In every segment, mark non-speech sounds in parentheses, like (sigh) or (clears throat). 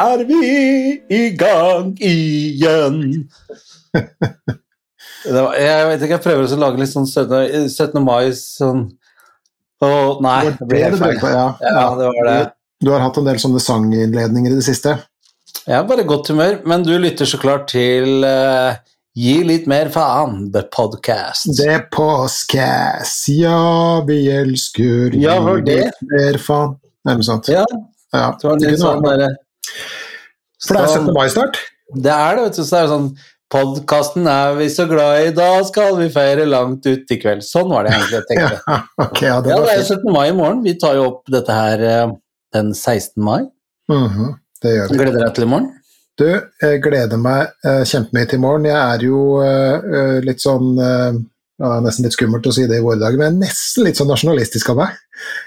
er vi i gang igjen. Var, jeg vet ikke, jeg prøver å lage litt sånn 17. 17. mai sånn Å, nei. Det, ble det, det, ja. ja, det var det. Du har hatt en del sånne sanginnledninger i det siste. Jeg er bare i godt humør, men du lytter så klart til uh, Gi litt mer faen, The Podcast. The Podcast, ja, vi elsker Ja, var litt mer faen. Det sant? Ja, Ja. det var litt sånn bare For det er 17. mai snart. Det er det, vet du. Så er det sånn Podkasten er vi så glad i, da skal vi feire langt ut i kveld. Sånn var det egentlig jeg tenkte. (laughs) Ja, okay, ja, det Ja, det er fint. 17. mai i morgen. Vi tar jo opp dette her eh, den 16. mai. Mhm, det gjør vi. Gleder deg til i morgen? Du, jeg gleder meg uh, kjempemye til i morgen. Jeg er jo eh, eh, litt sånn eh, ja, Nesten litt skummelt å si det i våre dager, men nesten litt sånn nasjonalistisk av meg.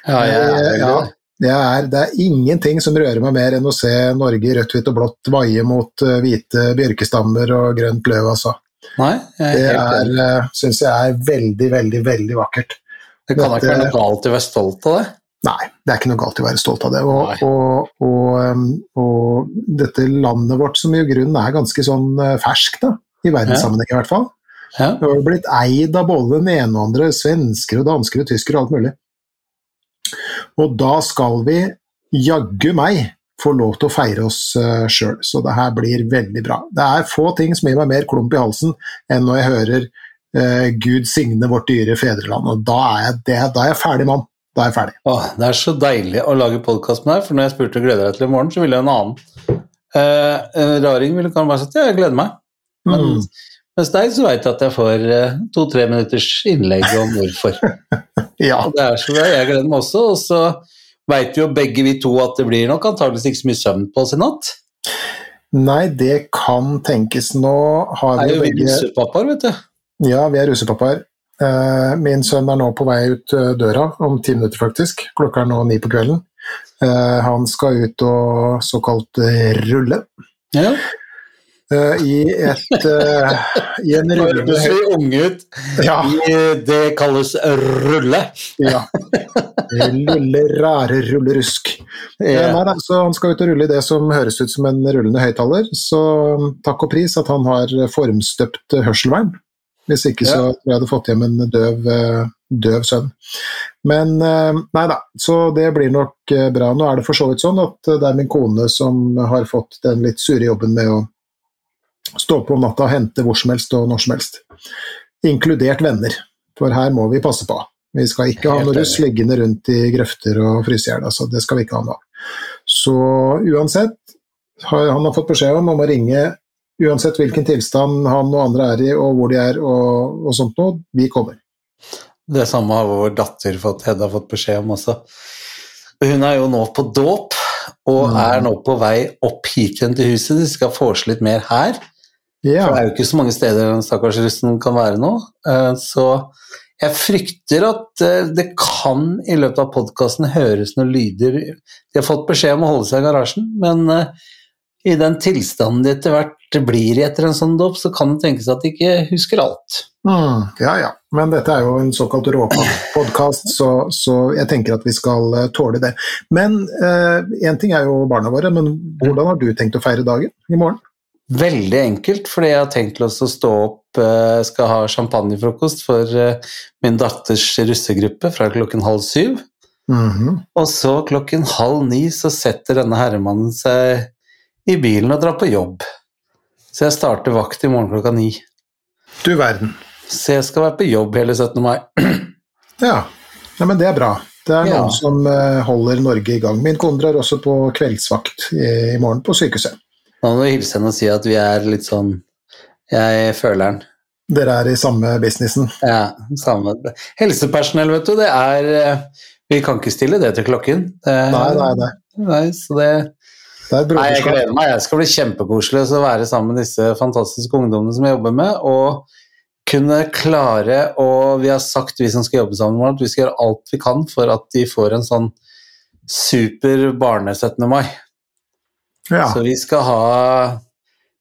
Ja, jeg er Eh, ja, det. er, det er ingenting som rører meg mer enn å se Norge i rødt, hvitt og blått vaie mot eh, hvite bjørkestammer og grønt løv, altså. Nei, Det er uh, syns jeg er veldig, veldig, veldig vakkert. Det kan da ikke være noe galt i å være stolt av det. Nei, det er ikke noe galt i å være stolt av det. Og, og, og, og dette landet vårt, som i grunnen er ganske sånn uh, ferskt, i verdenssammenheng i hvert fall, Ja. det har blitt eid av både den ene og andre, svensker og dansker og tyskere og alt mulig. Og da skal vi jaggu meg få lov til å feire oss uh, sjøl, så det her blir veldig bra. Det er få ting som gir meg mer klump i halsen enn når jeg hører uh, Gud signe vårt dyre fedreland, og da er jeg, det, da er jeg ferdig mann. Da er jeg ferdig. Åh, det er så deilig å lage podkast med deg, for når jeg spurte gleder deg til i morgen, så ville jeg en annen. Eh, en raring ville kan bare sagt ja, jeg gleder meg. Men Mm. Mens deg så veit jeg at jeg får eh, to-tre minutters innlegg om hvorfor. (laughs) Ja, Og det er så bra, jeg gleder meg også, og så veit jo begge vi to at det blir nok antakeligvis ikke så mye søvn på oss i natt. Nei, det kan tenkes. Nå har Er vi jo vi begge russepappaer, vet du. Ja, vi er russepappaer. Eh, min sønn er nå på vei ut eh, døra, om ti minutter faktisk. Klokka er nå ni på kvelden. Han skal ut og såkalt rulle. Ja. Eh, I et uh, I en rulle Du ser ung ut. Ja. I- Det kalles rulle. ja. Lille, rare rullerusk. Eh, Ja. Nei, da, så han skal ut og rulle i det som høres ut som en rullende høyttaler. Så takk og pris at han har formstøpt eh, hørselvern. Hvis ikke så tror jeg hadde fått hjem en døv, eh, døv sønn. Men eh, nei da, så det blir nok eh, bra. Nå er det for så vidt sånn at eh, det er min kone som har fått den litt sure jobben med å stå på om natta og hente hvor som helst og når som helst. Inkludert venner, for her må vi passe på. Vi skal ikke ha noe russ liggende rundt i grøfter og fryse i hjel. Altså, det skal vi ikke ha nå. Så uansett, har, han har fått beskjed om, om å ringe uansett hvilken tilstand han og andre er i, og hvor de er, og, og sånt noe. Vi kommer. Det samme har vår datter fått, Hedda fått beskjed om også. Hun er jo nå på dåp, og Mm. er nå på vei opp hit igjen til huset. De skal vorse litt mer her. Ja. For det er jo ikke så mange steder den stakkars russen kan være nå. Eh, Så jeg frykter at eh, det kan i løpet av podkasten høres noen lyder De har fått beskjed om å holde seg i garasjen, men eh, i den tilstanden de etter hvert blir i etter en sånn dåp, så kan det tenkes at de ikke husker alt. Mm, ja, ja. Men dette er jo en såkalt råpodkast, så, så jeg tenker at vi skal eh, tåle det. Men én ting er jo barna våre, men hvordan har du tenkt å feire dagen i morgen? Veldig enkelt, fordi jeg har tenkt til å stå opp, eh, skal ha champagnefrokost for eh, min datters russegruppe fra klokken halv syv. Mhm. Og så klokken halv ni så setter denne herremannen seg i bilen og drar på jobb. Så jeg starter vakt i morgen klokka ni. Du verden. Så jeg skal være på jobb hele 17. mai. (clears throat) Ja. ja, men det er bra. Det er Ja. noen som eh, holder Norge i gang. Min kone drar også på kveldsvakt i, i morgen på sykehuset. Nå må du hilse henne og si at vi er litt sånn Jeg føler den. Dere er i samme businessen. Ja, samme. Helsepersonell, vet du, det er eh, Vi kan ikke stille det til klokken. Det, Nei, nei, nei. nei, så det Det er Nei, jeg gleder meg. Jeg skal bli kjempekoselig å være sammen med disse fantastiske ungdommene som jeg jobber med, og kunne klare å Vi har sagt, vi som skal jobbe sammen, med at vi skal gjøre alt vi kan for at de får en sånn super barne-17. mai. Ja. Så vi skal ha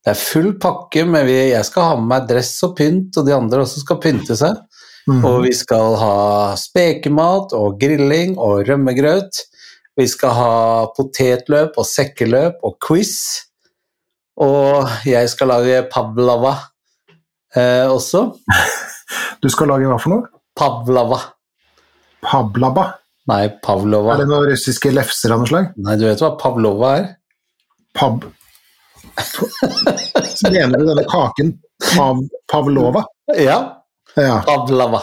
Det er full pakke, men vi, jeg skal ha med meg dress og pynt, og de andre også skal pynte seg. Mm. Og vi skal ha spekemat og grilling og rømmegrøt. Vi skal ha potetløp og sekkeløp og quiz. Og jeg skal lage pavlava eh, også. (laughs) Du skal lage hva for noe? Pavlava. Pavlava? Nei, pavlova. Er det noen russiske lefser av noe slag? Nei, du vet hva pavlova er? Så mener du denne kaken pav... Pavlova? Ja, Ja. pavlava.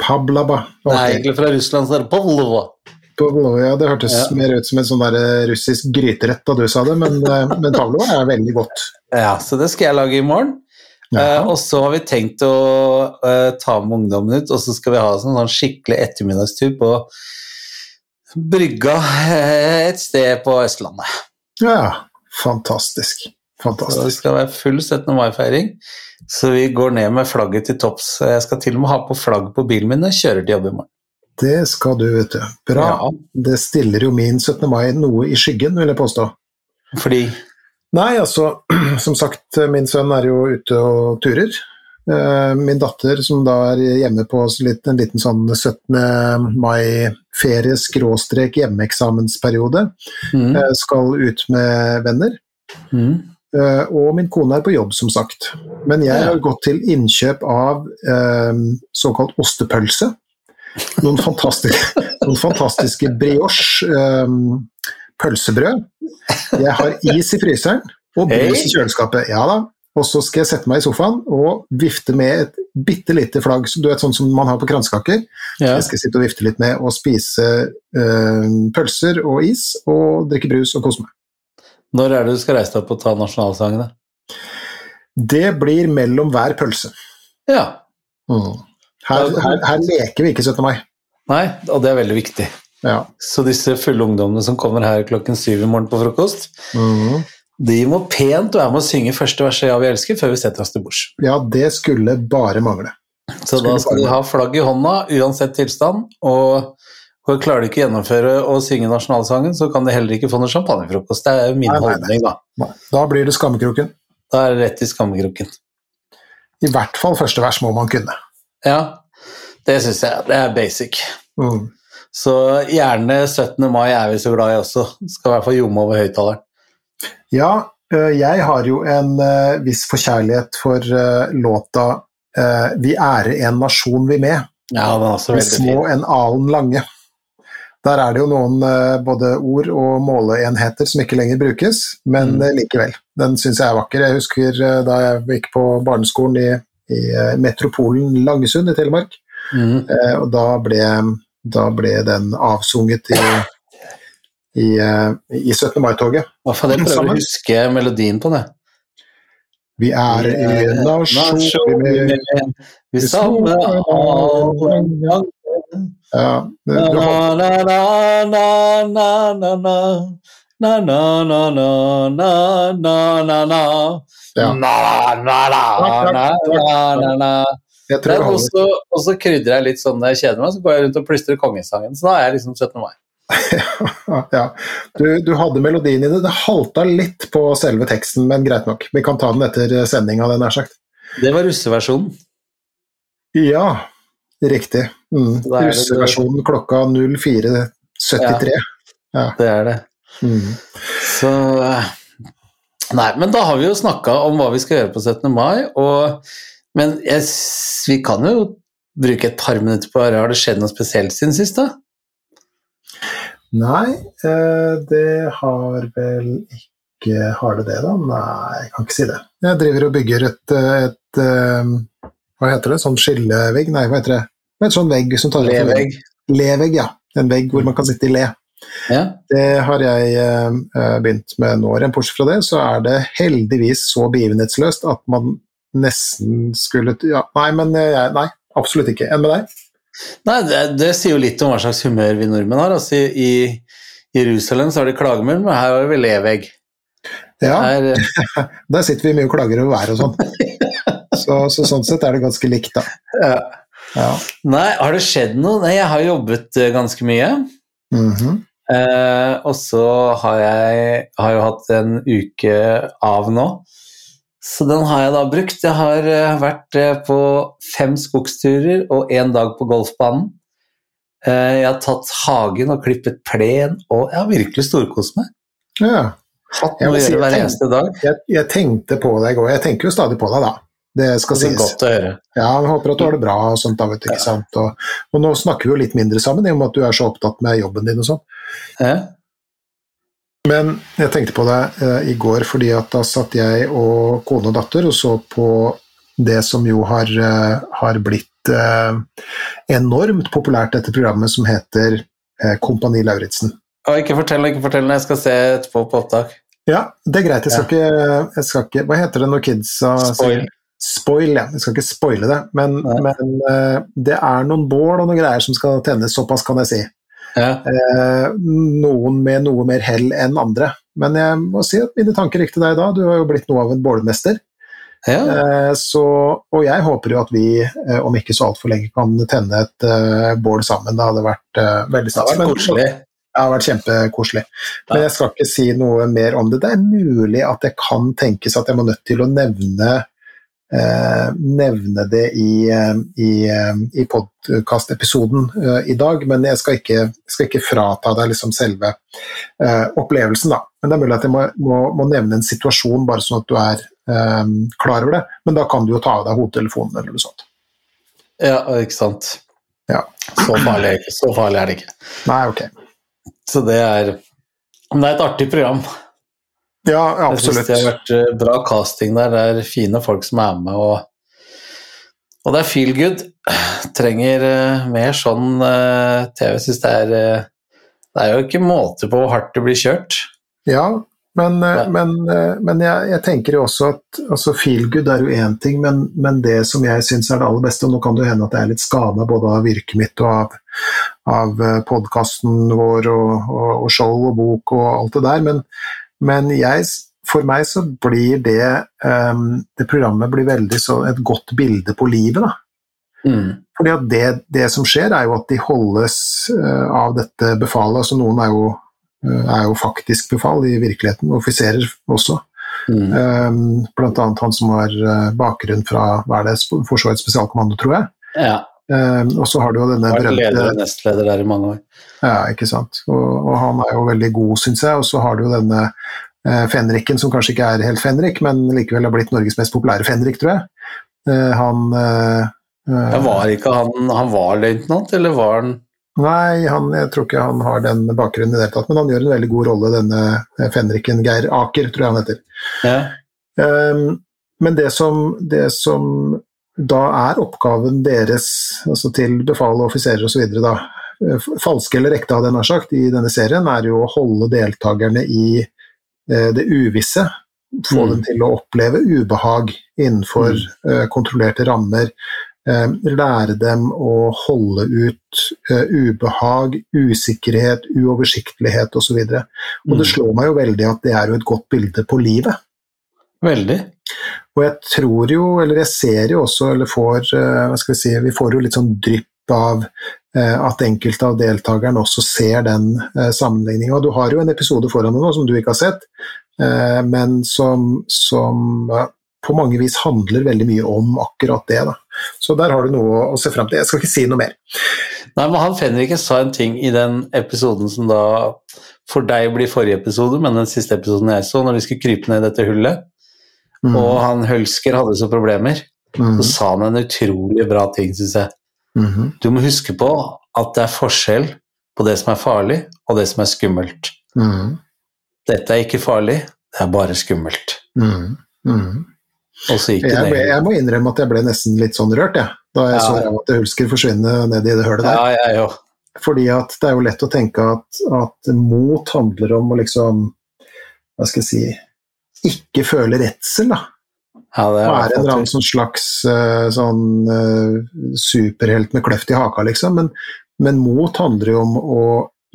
Pavlava. Det er egentlig fra Russland, så er det pavlova. Pavlova, Ja, det hørtes Ja. mer ut som en sånn der eh, russisk gryterett da du sa det, men, eh, men Pavlova er veldig godt. Ja, så det skal jeg lage i morgen. Eh, og så har vi tenkt å uh, ta med ungdommen ut, og så skal vi ha sånn, sånn skikkelig ettermiddagstur på brygga et sted på Østlandet. Ja, fantastisk. Fantastisk. det skal være full 17. mai-feiring. Så vi går ned med flagget til topps. Jeg skal til og med ha på flagg på bilen min når jeg kjører til jobb i morgen. Det skal du, vet du. Bra. Ja. Det stiller jo min 17. mai noe i skyggen, vil jeg påstå. Fordi Nei, altså, (clears throat) som sagt, min sønn er jo ute og turer. Eh, Min datter, som da er hjemme på en liten sånn 17. mai-ferie, skråstrek hjemmeeksamensperiode, mm, eh, skal ut med venner. mm, Eh, Og min kone er på jobb, som sagt. Men jeg har gått til innkjøp av såkalt ostepølse. Noen fantastiske, (laughs) noen fantastiske brioche pølsebrød. Jeg har is i fryseren og brus i kjøleskapet. Ja da. Og så skal jeg sette meg i sofaen og vifte med et bitte lite flagg, du vet sånn som man har på kransekake. ja. Jeg skal sitte og vifte litt med og spise øh, pølser og is og drikke brus og kose meg. Når er det du skal reise deg opp og ta nasjonalsangene? Det blir mellom hver pølse. Ja. Mm. Her, her, her leker vi ikke 17. mai. Nei, og det er veldig viktig. Ja. Så disse fulle ungdommene som kommer her klokken syv i morgen på frokost, Mhm. De må pent være med å synge første verset Ja, vi elsker før vi setter oss til bords. ja, det skulle bare mangle. Så da skal de ha flagg i hånda uansett tilstand, og, klarer de ikke å gjennomføre og synge nasjonalsangen, så kan de heller ikke få noe champagnefrokost. Det er min Nei, nei, nei. holdning, da. Da blir det skammekroken. Da er det rett i skammekroken. I hvert fall første vers må man kunne. Ja, det syns jeg. Det er basic. Mm. Så gjerne 17. mai er vi så glad i også. Skal i hvert fall ljomme over høyttaleren. Ja, øh, jeg har jo en øh, viss forkjærlighet for øh, låta 'Vi ære en nasjon vi med', Ja, den er også veldig veldig små fin. en alen lange. Der er det jo noen både ord og måleenheter som ikke lenger brukes, men Mm. likevel. Den syns jeg er vakker. Jeg husker da jeg gikk på barneskolen i, i metropolen Langesund i Telemark. Mm. Eh, og da ble, da ble den avsunget i, i, eh, i 17. mai-toget. Hva faen, jeg prøver Sammen. å huske melodien på det. Vi er en nasjon vi samler alle ja, du holder. også, også krydrer jeg litt sånn når jeg kjeder meg, så går jeg rundt og plystrer kongesangen. Så da er jeg liksom 17. mai. (laughs) Ja. Du, du hadde melodien i det. Det halta litt på selve teksten, men greit nok. Vi kan ta den etter sendinga, det nær sagt. Det var russeversjonen. Ja, riktig. Mm. Er Russeversjonen klokka 04.73. Ja, Det er det. Mm. Så eh, Nei, men da har vi jo snakka om hva vi skal gjøre på 17. mai, og Men jeg, vi kan jo bruke et par minutter på. Har det skjedd noe spesielt siden sist, da? Nei, eh, det har vel ikke Har det det, da? Nei, jeg kan ikke si det. Jeg driver og bygger et, et, et eh, Hva heter det? Sånn skillevegg? Nei, hva heter det? Et sånn vegg som tar Levegg. Levegg, ja. En vegg hvor man kan sitte i le. Ja. Det har jeg eh, begynt med nå. Rent bortsett fra det, så er det heldigvis så begivenhetsløst at man nesten skulle ja, Nei, men jeg, nei, absolutt ikke. Enn med deg? Nei, det, det sier jo litt om hva slags humør vi nordmenn har. Altså, i, I Jerusalem så har de klagemur, men her har vi levegg. Ja, Her, (laughs) der sitter vi mye og klager over været og sånn. (laughs) Så, så sånn sett er det ganske likt, da. ja. Ja. Nei, har det skjedd noe? Nei, jeg har jobbet eh, ganske mye. Mhm. Eh, og så har jeg har jo hatt en uke av nå, så den har jeg da brukt. Jeg har eh, vært eh, på fem skogsturer og én dag på golfbanen. Eh, Jeg har tatt hagen og klippet plen, og jeg har virkelig storkost meg. Ja. Hatt Jeg noe å si, gjøre hver eneste dag. Jeg, jeg tenkte på deg i går. Jeg tenker jo stadig på deg, da. Det skal Det er sies. godt å høre. Ja, jeg håper at du har det bra og sånt, da, vet du, ikke sant. Og, og nå snakker vi jo litt mindre sammen, i og med at du er så opptatt med jobben din og sånn. Ja. Men jeg tenkte på det eh, i går, fordi at da satt jeg og kone og datter og så på det som jo har, eh, har blitt eh, enormt populært, dette programmet som heter eh, Kompani Lauritzen. Ikke fortell, ikke fortell, jeg skal se etterpå på opptak. Ja, det er greit. Jeg skal, ikke, jeg skal ikke Hva heter det når kidsa Spoil. Spoil, ja. Jeg skal ikke spoile det, men, men eh, det er noen bål og noen greier som skal tennes, såpass kan jeg si. Ja. Eh, noen med noe mer hell enn andre. Men jeg må si at mine tanker gikk til deg da. Du har jo blitt noe av en bålmester. ja. Eh, så, og jeg håper jo at vi eh, om ikke så altfor lenge kan tenne et bål sammen. Det hadde vært veldig Det har stas. vært koselig. Det har vært kjempekoselig. Men jeg skal ikke si noe mer om det. Det er mulig at det kan tenkes at jeg må nødt til å nevne nevne det i, eh, i, eh, i podkastepisoden eh, i dag, men jeg skal ikke, skal ikke frata deg liksom selve eh, opplevelsen. Da. Men det er mulig at jeg må, må, må nevne en situasjon, bare sånn at du er eh, klar over det. Men da kan du jo ta av deg hodetelefonen eller noe sånt. Ja, ikke sant. Ja. Så farlig, så farlig er det ikke. Nei, ok. Så det er det er et artig program. Ja, Jeg synes det har vært eh, bra casting der. Det er fine folk som er med, og, og det er feel good. Trenger uh, mer sånn uh, TV. Syns det er uh, Det er jo ikke måte på hvor hardt det blir kjørt. Ja, men, eh, Ja. men, eh, men jeg, jeg tenker jo også at altså feel good er jo én ting, men, men det som jeg syns er det aller beste, og nå kan det hende at jeg er litt skada både av virket mitt og av, av podkasten vår og, og, og show og bok og alt det der, men, men jeg, for meg så blir det um, Det programmet blir veldig så et godt bilde på livet, da. Mm. Fordi at det, det som skjer, er jo at de holdes uh, av dette befalet. altså Noen er jo, uh, er jo faktisk befal i virkeligheten, offiserer også. Mm. Um, blant annet han som har eh, bakgrunn fra hva er det, Forsvarets spesialkommando, tror jeg. Ja. Um, og så har du jo denne Vært leder og nestleder der i mange år. Ja, ikke sant. Og, og han er jo veldig god, syns jeg. Og så har du jo denne eh, fenriken, som kanskje ikke er helt fenrik, men likevel har blitt Norges mest populære fenrik, tror jeg. Eh, han eh, eh, Ja, var ikke han Han var løytnant, eller var han Nei, han, jeg tror ikke han har den bakgrunnen i det hele tatt, men han gjør en veldig god rolle, denne fenriken Geir Aker, tror jeg han heter. Ja. Um, men det som, det som da er oppgaven deres, altså til befal og offiserer osv., da, falske eller ekte hadde jeg nær sagt, i denne serien, er jo å holde deltakerne i eh, det uvisse. Få Mm. dem til å oppleve ubehag innenfor eh, kontrollerte rammer. Eh, lære dem å holde ut uh, ubehag, usikkerhet, uoversiktlighet osv. Og, så og det Mm. slår meg jo veldig at det er jo et godt bilde på livet. Veldig. Og jeg tror jo, eller jeg ser jo også, eller får, eh, hva skal vi si, vi får jo litt sånn drypp av eh, at enkelte av deltakerne også ser den sammenligninga. sammenligningen. Og du har jo en episode foran deg nå som du ikke har sett, eh, men som, som eh, på mange vis handler veldig mye om akkurat det. Da. Så der har du noe å se frem til. Jeg skal ikke si noe mer. Nei, men han Fenriken sa en ting i den episoden som da for deg blir forrige episode, men den siste episoden jeg så, når de skulle krype ned i dette hullet, Mm. og han Hølsker hadde så problemer, Mm. så sa han en utrolig bra ting, syns jeg. Mm. Du må huske på at det er forskjell på det som er farlig, og det som er skummelt. Mm. Dette er ikke farlig, det er bare skummelt. Mm. Mm. Og så gikk det Jeg, ble, jeg må innrømme at jeg ble nesten litt sånn rørt, jeg, da jeg Ja. så at Hulsker forsvinne ned i det hølet der. Ja, jeg òg. Fordi at det er jo lett å tenke at, at mot handler om å liksom Hva skal jeg si Ikke føle redsel, da. Ja, det Og er er en eller annen sånn slags eh, sånn eh, superhelt med kløft i haka, liksom. Men, men mot handler jo om å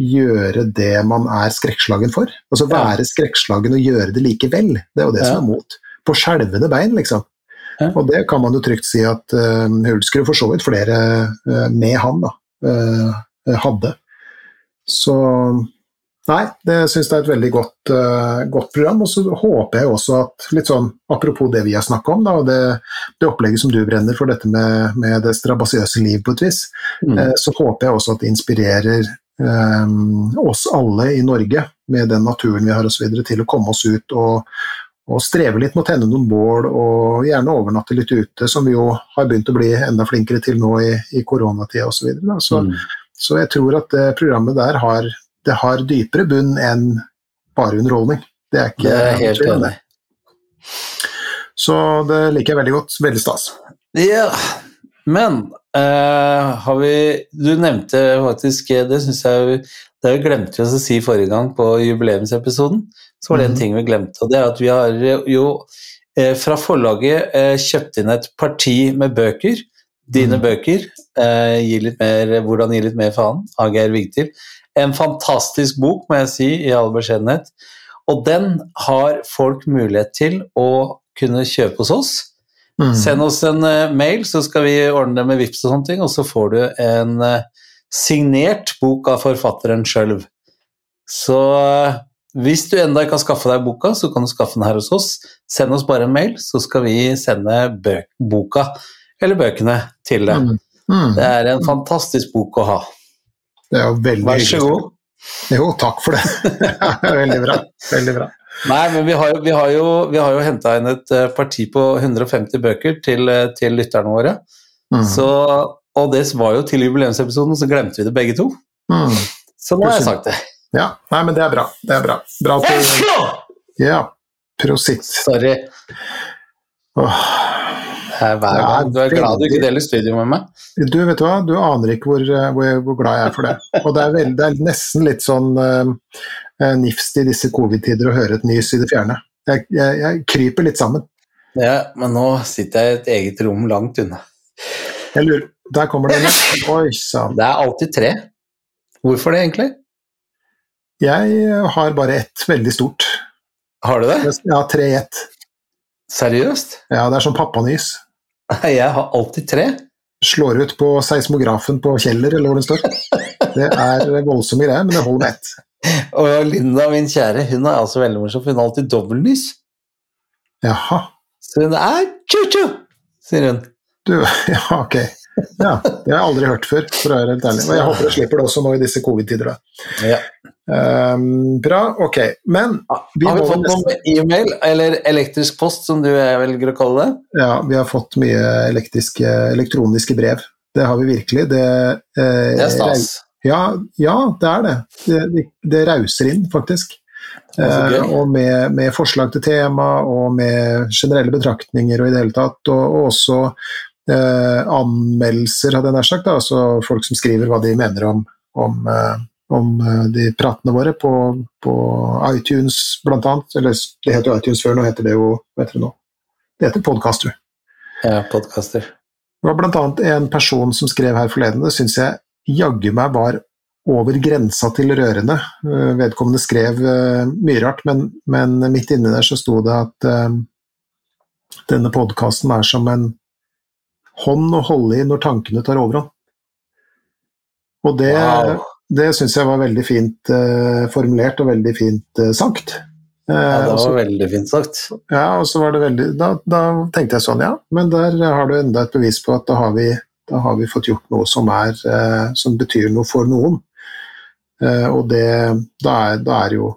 gjøre det man er skrekkslagen for. Altså Ja. være skrekkslagen og gjøre det likevel. Det er jo det Ja. som er mot. På skjelvende bein, liksom. Ja. Og det kan man jo trygt si at uh, Hulsker, for så vidt flere uh, med han, da, uh, hadde. Så Nei, det syns jeg er et veldig godt, uh, godt, program. Og så håper jeg også at, litt sånn apropos det vi har snakka om, da, og det, det, opplegget som du brenner for, dette med, med det strabasiøse liv på et vis, mm. uh, så håper jeg også at det inspirerer um, oss alle i Norge, med den naturen vi har osv., til å komme oss ut og, og streve litt med å tenne noen bål, og gjerne overnatte litt ute, som vi jo har begynt å bli enda flinkere til nå i, i koronatida osv. Så, videre, så, mm. så jeg tror at det programmet der har det har dypere bunn enn bare underholdning. Det er ikke det er helt enig. Så det liker jeg veldig godt. Veldig stas. Ja, men uh, har vi Du nevnte faktisk Det syns jeg det glemte vi å si forrige gang på jubileumsepisoden. Så var det en mhm. ting vi glemte, og det er at vi har jo uh, fra forlaget uh, kjøpt inn et parti med bøker. Dine mm. bøker. Gi litt mer, 'Hvordan gi litt mer faen' av Geir Vigtil. En fantastisk bok, må jeg si, i all beskjedenhet. Og den har folk mulighet til å kunne kjøpe hos oss. Mm. Send oss en uh, mail, så skal vi ordne det med VIPS og sånne ting, og så får du en uh, signert bok av forfatteren sjøl. Så uh, hvis du ennå ikke har skaffa deg boka, så kan du skaffe den her hos oss. Send oss bare en mail, så skal vi sende boka, eller bøkene, til deg. Mm. Mm. Det er en fantastisk bok å ha. Det er jo veldig Vær så god. Jo, takk for det. (laughs) veldig bra. Veldig bra. Nei, men vi har, vi har jo, vi jo henta inn et eh, parti på 150 bøker til, eh, til lytterne våre. Mm. Så, og det var jo til jubileumsepisoden, så glemte vi det begge to. Mm. Så nå har jeg sagt det. Ja, nei, men det er bra. Det er bra. Bra til Ja. prositt. Sorry. Åh. Hver gang. Du er glad du ikke deler studio med meg? Du vet hva, du aner ikke hvor, eh, hvor, hvor glad jeg er for det. Og det er, veldig, det er nesten litt sånn uh, nifst i disse covid-tider å høre et nys i det fjerne. Jeg, jeg, jeg, kryper litt sammen. Ja, men nå sitter jeg i et eget rom langt unna. Jeg lurer Der kommer det en. Oi sann. Det er alltid tre. Hvorfor det, egentlig? Jeg har bare ett veldig stort. Har du det? Ja, tre i ett. Seriøst? Ja, det er som pappanys. (laughs) Jeg har alltid tre. Slår ut på seismografen på Kjeller, eller hvor den står. Det er voldsomme greier, men det holder med ett. (laughs) Og Linda, min kjære, hun er altså veldig morsom, for hun har alltid dobbeltlys. Jaha. Så hun er tju-tju, sier hun. Du, (laughs) ja, ok. Ja, det har jeg aldri hørt før, for å være helt ærlig. Og jeg håper jeg slipper det også nå i disse covid-tider. da. Ja. Um, bra, ok. Men vi Har vi fått noe noen e-mail, eller elektrisk post, som du velger å kalle det? Ja, vi har fått mye elektroniske brev. Det har vi virkelig. Det, eh, det er stas. Ja, ja, det er det. Det, det, det rauser inn, faktisk. Eh, og med, med, forslag til tema og med generelle betraktninger og i det hele tatt. Og, og også eh, anmeldelser, hadde jeg nær sagt. Da. Altså folk som skriver hva de mener om, om eh, om eh, de pratene våre på, på iTunes bl.a. Eller det heter jo iTunes før, nå heter det jo Hva heter det nå? Det heter Podcaster. Ja, podcaster. Det var bl.a. en person som skrev her forleden, det syns jeg jaggu meg var over grensa til rørende. Eh, vedkommende skrev uh, mye rart, men, men, midt inni der så sto det at uh, denne podkasten er som en hånd å holde i når tankene tar overhånd. Og det, wow. Det syns jeg var veldig fint eh, formulert og veldig fint eh, sagt. Eh, ja, det var også, veldig fint sagt. Ja, og så var det veldig da, da, tenkte jeg sånn, ja, men der har du enda et bevis på at da har vi, da har vi fått gjort noe som, er, som betyr noe for noen. og det da er, da er jo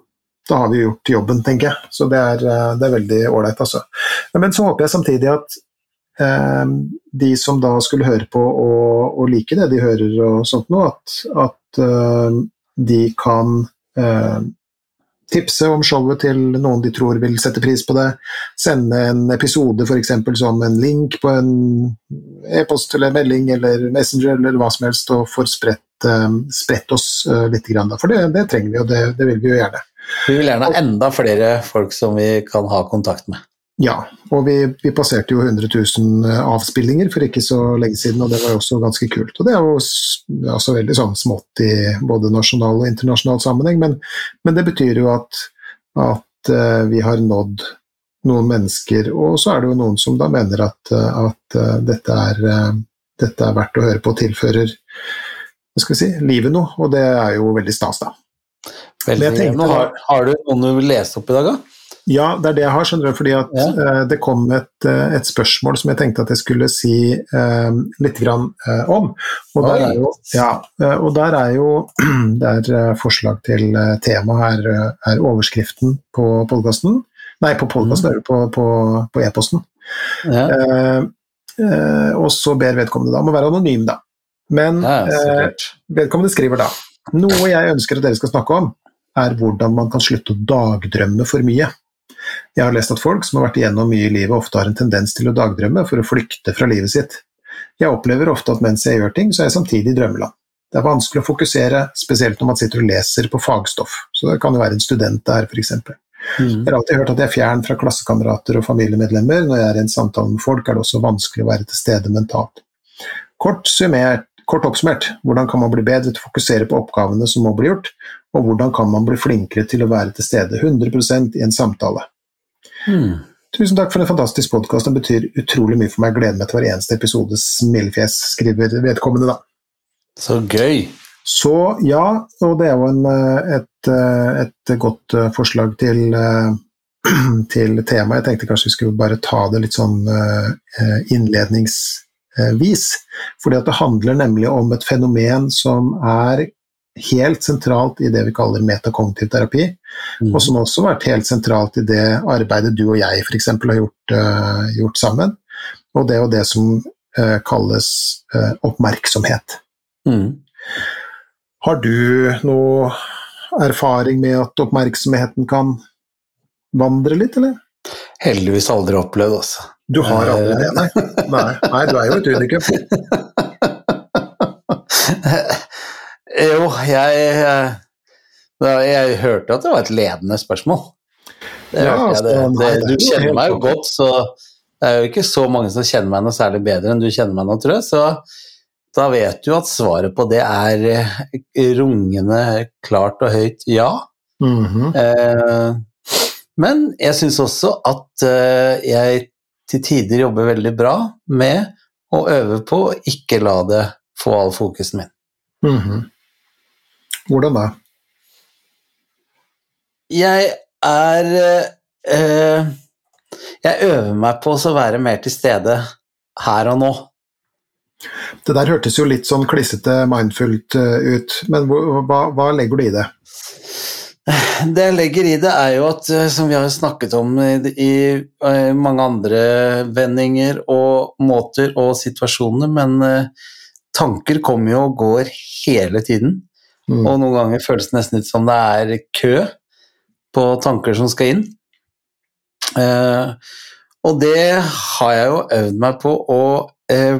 da har vi gjort jobben, tenker jeg. Så det er, det er veldig ålreit, altså. Men så håper jeg samtidig at eh, de som da skulle høre på og, og, like det de hører og sånt noe, at, at uh, de kan uh, tipse om showet til noen de tror vil sette pris på det. Sende en episode f.eks. som en link på en e-post eller melding eller Messenger eller hva som helst, og får spredt, spredt oss uh, litt. Grann, for det, det, trenger vi, og det, det vil vi jo gjerne. Vi vil gjerne ha enda flere folk som vi kan ha kontakt med. Ja, og vi, vi, passerte jo 100 000 eh, avspillinger for ikke så lenge siden, og det var jo også ganske kult. Og det er jo altså veldig sånn smått i både nasjonal og internasjonal sammenheng, men, men det betyr jo at, at uh, vi har nådd noen mennesker, og så er det jo noen som da mener at, eh, at dette, er, dette, er, verdt å høre på og tilfører hva skal vi si, livet noe, og det er jo veldig stas, da. Veldig. Tenkte har, har du noen du vil lese opp i dag, da? Ja, det er det jeg har, skjønner du. Fordi at Ja. uh, det kom et, uh, et spørsmål som jeg tenkte at jeg skulle si uh, litt grann, om. Og der, er jo, ja, og der er jo (clears throat) er eh, forslag til tema her, er overskriften på podkasten. Nei, på podkasten, Mm. på, på, på e-posten. Ja. Og så ber vedkommende da om å være anonym, da. Men vedkommende skriver da Noe jeg ønsker at dere skal snakke om, er hvordan man kan slutte å dagdrømme for mye. Jeg har lest at folk som har vært igjennom mye i livet, ofte har en tendens til å dagdrømme for å flykte fra livet sitt. Jeg opplever ofte at mens jeg gjør ting, så er jeg samtidig i drømmeland. Det er vanskelig å fokusere, spesielt når man sitter og leser på fagstoff. Så det kan jo være en student der, f.eks. Mm. Jeg har alltid hørt at jeg er fjern fra klassekamerater og familiemedlemmer. Når jeg er i en samtale med folk, er det også vanskelig å være til stede mentalt. Kort, summert, kort oppsummert, hvordan kan man bli bedre til å fokusere på oppgavene som må bli gjort, og hvordan kan man bli flinkere til å være til stede 100% i en samtale? Mm. Tusen takk for en fantastisk podkast, den betyr utrolig mye for meg. Gleder meg til hver eneste episode. Smilefjes, skriver vedkommende, da. Så gøy. Så ja, og det er jo en, eh, et, eh, et godt eh, forslag til, (clears throat) til tema. Jeg tenkte kanskje vi skulle bare ta det litt sånn innledningsvis. Fordi at det handler nemlig om et fenomen som er helt sentralt i det vi kaller metakognitiv terapi, Mm. og som også har vært helt sentralt i det arbeidet du og jeg f.eks. har gjort, uh, gjort sammen. Og det er jo det som uh, kalles uh, oppmerksomhet. Mm. Har du noe erfaring med at oppmerksomheten kan vandre litt, eller? Heldigvis aldri opplevd, altså. Du har aldri det, nei? Nei, nei du er jo et unikum. (laughs) jo, jeg, eh, jeg hørte at det var et ledende spørsmål. Det Ja, altså, det, det du kjenner meg jo godt, så det er jo ikke så mange som kjenner meg noe særlig bedre enn du kjenner meg nå, tror jeg. Så da vet du at svaret på det er eh, rungende klart og høyt ja. Mhm. Eh, Men jeg syns også at eh, jeg til tider jobber veldig bra med å øve på å ikke la det få all fokusen min. Mhm. Hvordan da? Jeg er øh, Jeg øver meg på å være mer til stede her og nå. Det der hørtes jo litt sånn klissete, mindfullt eh, ut, men hva, hva legger du i det? Det jeg legger i det, er jo at, eh, som vi har snakket om i, i mange andre vendinger og måter og situasjoner, men tanker kommer jo og går hele tiden. Mm. Og noen ganger føles det nesten ut som det er kø på tanker som skal inn. Eh, og det har jeg jo øvd meg på å eh,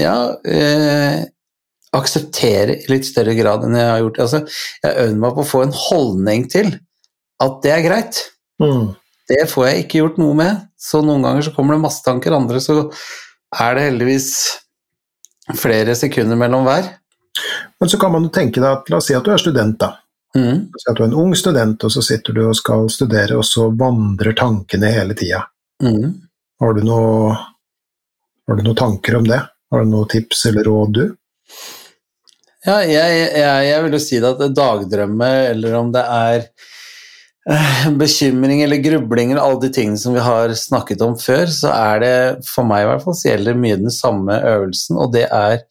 ja, eh, akseptere i litt større grad enn jeg har gjort. Altså, jeg har øvd meg på å få en holdning til at det er greit. Mm. Det får jeg ikke gjort noe med, så noen ganger så kommer det masse tanker, andre så er det heldigvis flere sekunder mellom hver. Men så kan man jo tenke deg at la oss si at du er student, da. Mm. La oss Si at du er en ung student, og så sitter du og skal studere, og så vandrer tankene hele tida. Mm. Har du noe har du noen tanker om det? Har du noen tips eller råd, du? Ja, jeg, jeg, jeg vil jo si det at dagdrømme, eller om det er eh, bekymring eller grubling eller alle de tingene som vi har snakket om før, så er det for meg i hvert fall så gjelder mye den samme øvelsen, og det er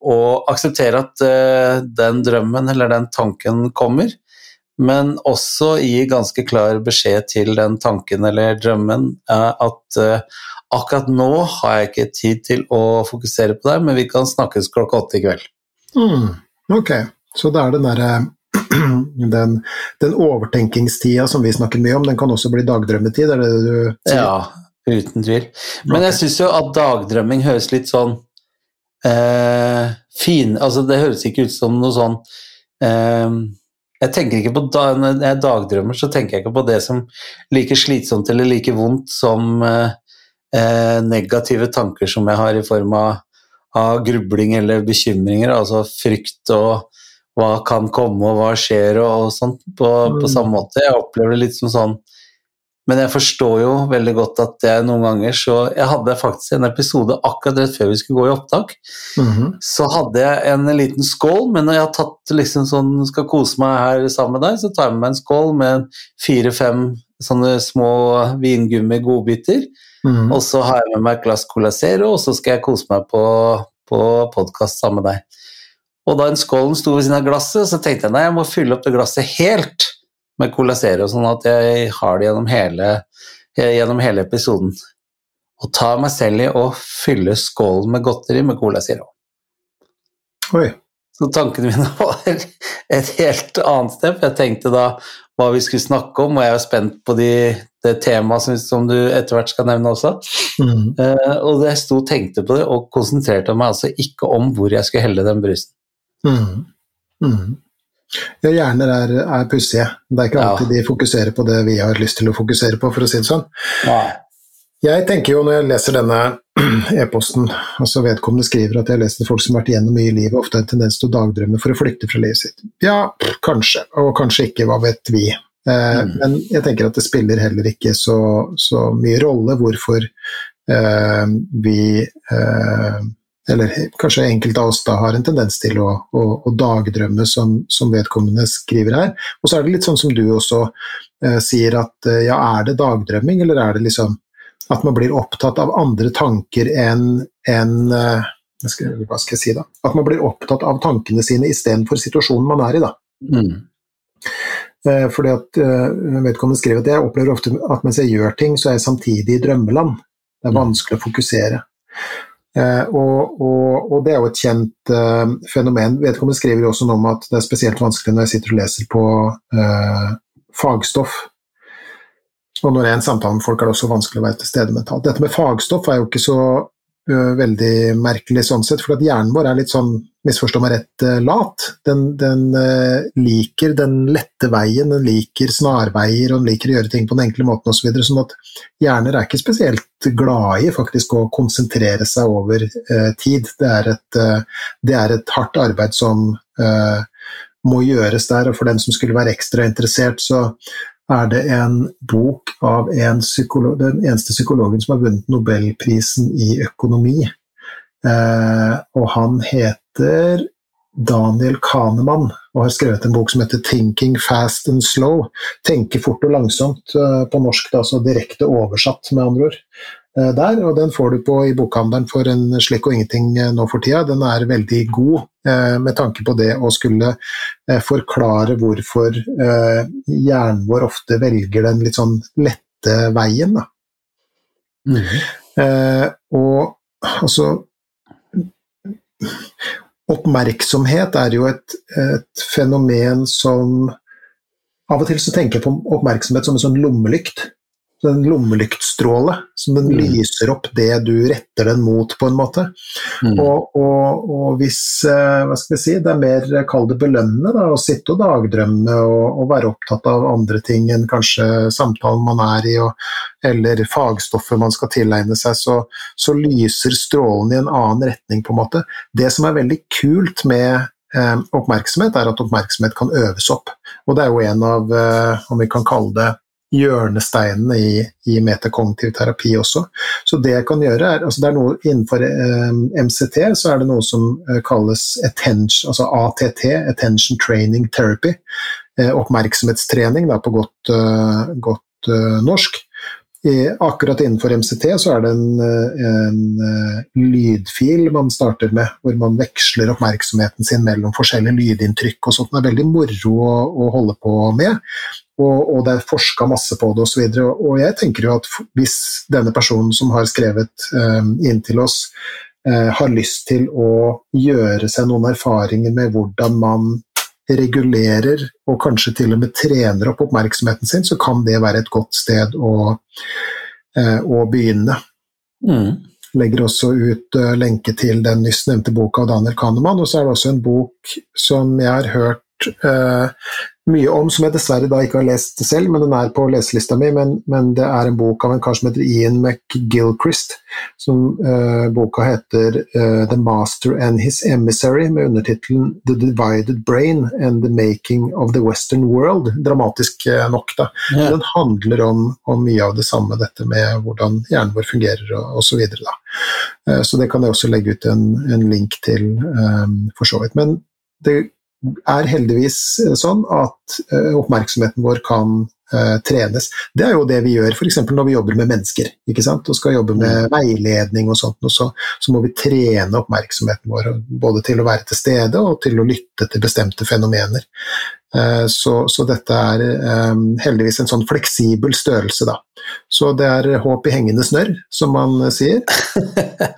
å akseptere at eh, den drømmen eller den tanken kommer, men også gi ganske klar beskjed til den tanken eller drømmen eh, at eh, akkurat nå har jeg ikke tid til å fokusere på deg, men vi kan snakkes klokka åtte i kveld. Mm. Ok, så det er den derre (clears throat) den, den overtenkingstida som vi snakker mye om, den kan også bli dagdrømmetid, er det det du sier? Ja, uten tvil. Men jeg Ok. syns jo at dagdrømming høres litt sånn eh, fin Altså, det høres ikke ut som noe sånn eh, Jeg tenker ikke på da, Når jeg dagdrømmer, så tenker jeg ikke på det som like slitsomt eller like vondt som eh, eh, negative tanker som jeg har i form av, av grubling eller bekymringer, altså frykt og hva kan komme og hva skjer og, og sånt, på, på Mm. samme måte. Jeg opplever det litt som sånn Men jeg forstår jo veldig godt at jeg noen ganger så Jeg hadde faktisk en episode akkurat rett før vi skulle gå i opptak. Mhm. Så hadde jeg en liten skål, men når jeg har tatt liksom sånn skal kose meg her sammen med deg, så tar jeg med meg en skål med fire-fem sånne små vingummi-godbiter. Mhm. Og så har jeg med meg et glass Cola Zero, og så skal jeg kose meg på, på podkast sammen med deg. Og da en skålen sto ved siden av glasset, så tenkte jeg nei, jeg må fylle opp det glasset helt med Colasero, sånn at jeg har det gjennom hele, gjennom hele episoden. Og tar meg selv i å fylle skålen med godteri med Cola Zero. Oi. Så tankene mine (laughs) var et helt annet sted, for jeg tenkte da hva vi skulle snakke om, og jeg er spent på de, det temaet som, som du etter hvert skal nevne også. Mm. Uh, og jeg sto og tenkte på det, og konsentrerte meg altså ikke om hvor jeg skulle helle den brusen. Mhm. Mhm. Ja, hjerner er, er pussige. Det er ikke Ja. alltid de fokuserer på det vi har lyst til å fokusere på, for å si det sånn. Ja. Jeg tenker jo når jeg leser denne (clears throat) e-posten, altså vedkommende skriver at jeg har lest folk som har vært igjennom mye i livet, ofte har en tendens til å dagdrømme for å flykte fra livet sitt. Ja, kanskje, og kanskje ikke, hva vet vi. Eh, Mm. Men jeg tenker at det spiller heller ikke så, så mye rolle hvorfor eh, vi eh, eller kanskje enkelte av oss da har en tendens til å, å, å dagdrømme, som, som vedkommende skriver her. Og så er det litt sånn som du også eh, sier, at eh, ja, er det dagdrømming, eller er det liksom at man blir opptatt av andre tanker enn en, eh, hva skal, jeg si da? At man blir opptatt av tankene sine istedenfor situasjonen man er i. da. Mm. Eh, fordi at eh, vedkommende skriver at jeg opplever ofte at mens jeg gjør ting, så er jeg samtidig i drømmeland. Det er Mm. vanskelig å fokusere. Eh, og, og, og det er jo et kjent eh, fenomen. Vedkommende skriver jo også noe om at det er spesielt vanskelig når jeg sitter og leser på eh, fagstoff. Og når jeg er en samtale med folk, er det også vanskelig å være til stede mentalt. Dette med fagstoff er jo ikke så veldig merkelig sånn sett, for at hjernen vår er litt sånn, misforstå meg rett, øh, lat. Den, den øh, liker den lette veien, den liker snarveier, og den liker å gjøre ting på den enkle måten osv. Så videre, sånn at hjerner er ikke spesielt glad i faktisk å konsentrere seg over øh, tid. Det er, et, øh, det er et hardt arbeid som øh, må gjøres der, og for den som skulle være ekstra interessert, så er det en bok av en psykolog, den eneste psykologen som har vunnet Nobelprisen i økonomi. Eh, og han heter Daniel Kahneman og har skrevet en bok som heter 'Thinking Fast and Slow'. Tenke fort og langsomt eh, på norsk, da, altså direkte oversatt, med andre ord. Eh, der, og Den får du på i bokhandelen for en slikk og ingenting eh, nå for tida. Den er veldig god med tanke på det å skulle eh, forklare hvorfor eh, hjernen vår ofte velger den litt sånn lette veien. Da. Mm. Eh, og altså Oppmerksomhet er jo et, et fenomen som Av og til så tenker jeg på oppmerksomhet som en sånn lommelykt. En lommelyktstråle som den Mm. lyser opp det du retter den mot, på en måte. Mm. Og, og, og hvis eh, hva skal jeg si, det er mer kall det belønnende da, å sitte og dagdrømme og, og være opptatt av andre ting enn kanskje samtalen man er i, eller fagstoffet man skal tilegne seg, så, så lyser strålen i en annen retning, på en måte. Det som er veldig kult med eh, oppmerksomhet, er at oppmerksomhet kan øves opp. Og det er jo en av, eh, om vi kan kalle det, hjørnesteinene i, i metakognitiv terapi også. Så det jeg kan gjøre er, altså det er noe Innenfor eh, MCT så er det noe som eh, kalles attention, altså ATT, Attention Training Therapy. Eh, oppmerksomhetstrening da, på godt, eh, godt eh, norsk. Akkurat innenfor MCT så er det en, eh, en eh, lydfil man starter med, hvor man veksler oppmerksomheten sin mellom forskjellige lydinntrykk og sånt. Det er veldig moro å, å holde på med og, og det er forska masse på det osv. Og, jeg tenker jo at hvis denne personen som har skrevet um, inn til oss, eh, har lyst til å gjøre seg noen erfaringer med hvordan man regulerer og kanskje til og med trener opp oppmerksomheten sin, så kan det være et godt sted å, eh, å begynne Mm. legger også ut uh, lenke til den nyss nevnte boka av Daniel Kahneman. Og så er det også en bok som jeg har hørt uh, mye om, som jeg dessverre da ikke har lest selv, men den er på leselista mi. Men, men det er en bok av en kar som heter Ian McGilchrist. Som uh, boka heter uh, 'The Master and His Emissary', med undertittelen 'The Divided Brain and the Making of the Western World'. Dramatisk uh, nok, da. Yeah. Den handler om, om, mye av det samme, dette med hvordan hjernen vår fungerer og osv. Så, videre, så det kan jeg også legge ut en, en link til, um, for så vidt. Men det er heldigvis eh, sånn at uh, oppmerksomheten vår kan uh, trenes. Det er jo det vi gjør f.eks. når vi jobber med mennesker ikke sant? og skal jobbe med veiledning og sånt, og så, så, må vi trene oppmerksomheten vår både til å være til stede og til å lytte til bestemte fenomener. Uh, så, så, dette er um, heldigvis en sånn fleksibel størrelse, da. Så det er håp i hengende snørr, som man sier.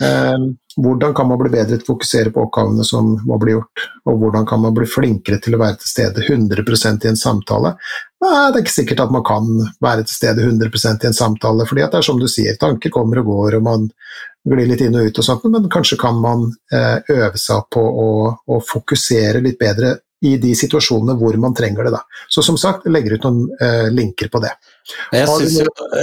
Um, (laughs) Hvordan kan man bli bedre til å fokusere på oppgavene som må bli gjort, og hvordan kan man bli flinkere til å være til stede 100% i en samtale? Nei, det er ikke sikkert at man kan være til stede 100% i en samtale, fordi det er som du sier, tanker kommer og går, og man glir litt inn og ut og sånt, men kanskje kan man eh, øve seg på å, å fokusere litt bedre i de situasjonene hvor man trenger det. Da. Så som sagt, jeg legger ut noen eh, linker på det. Jeg har, du,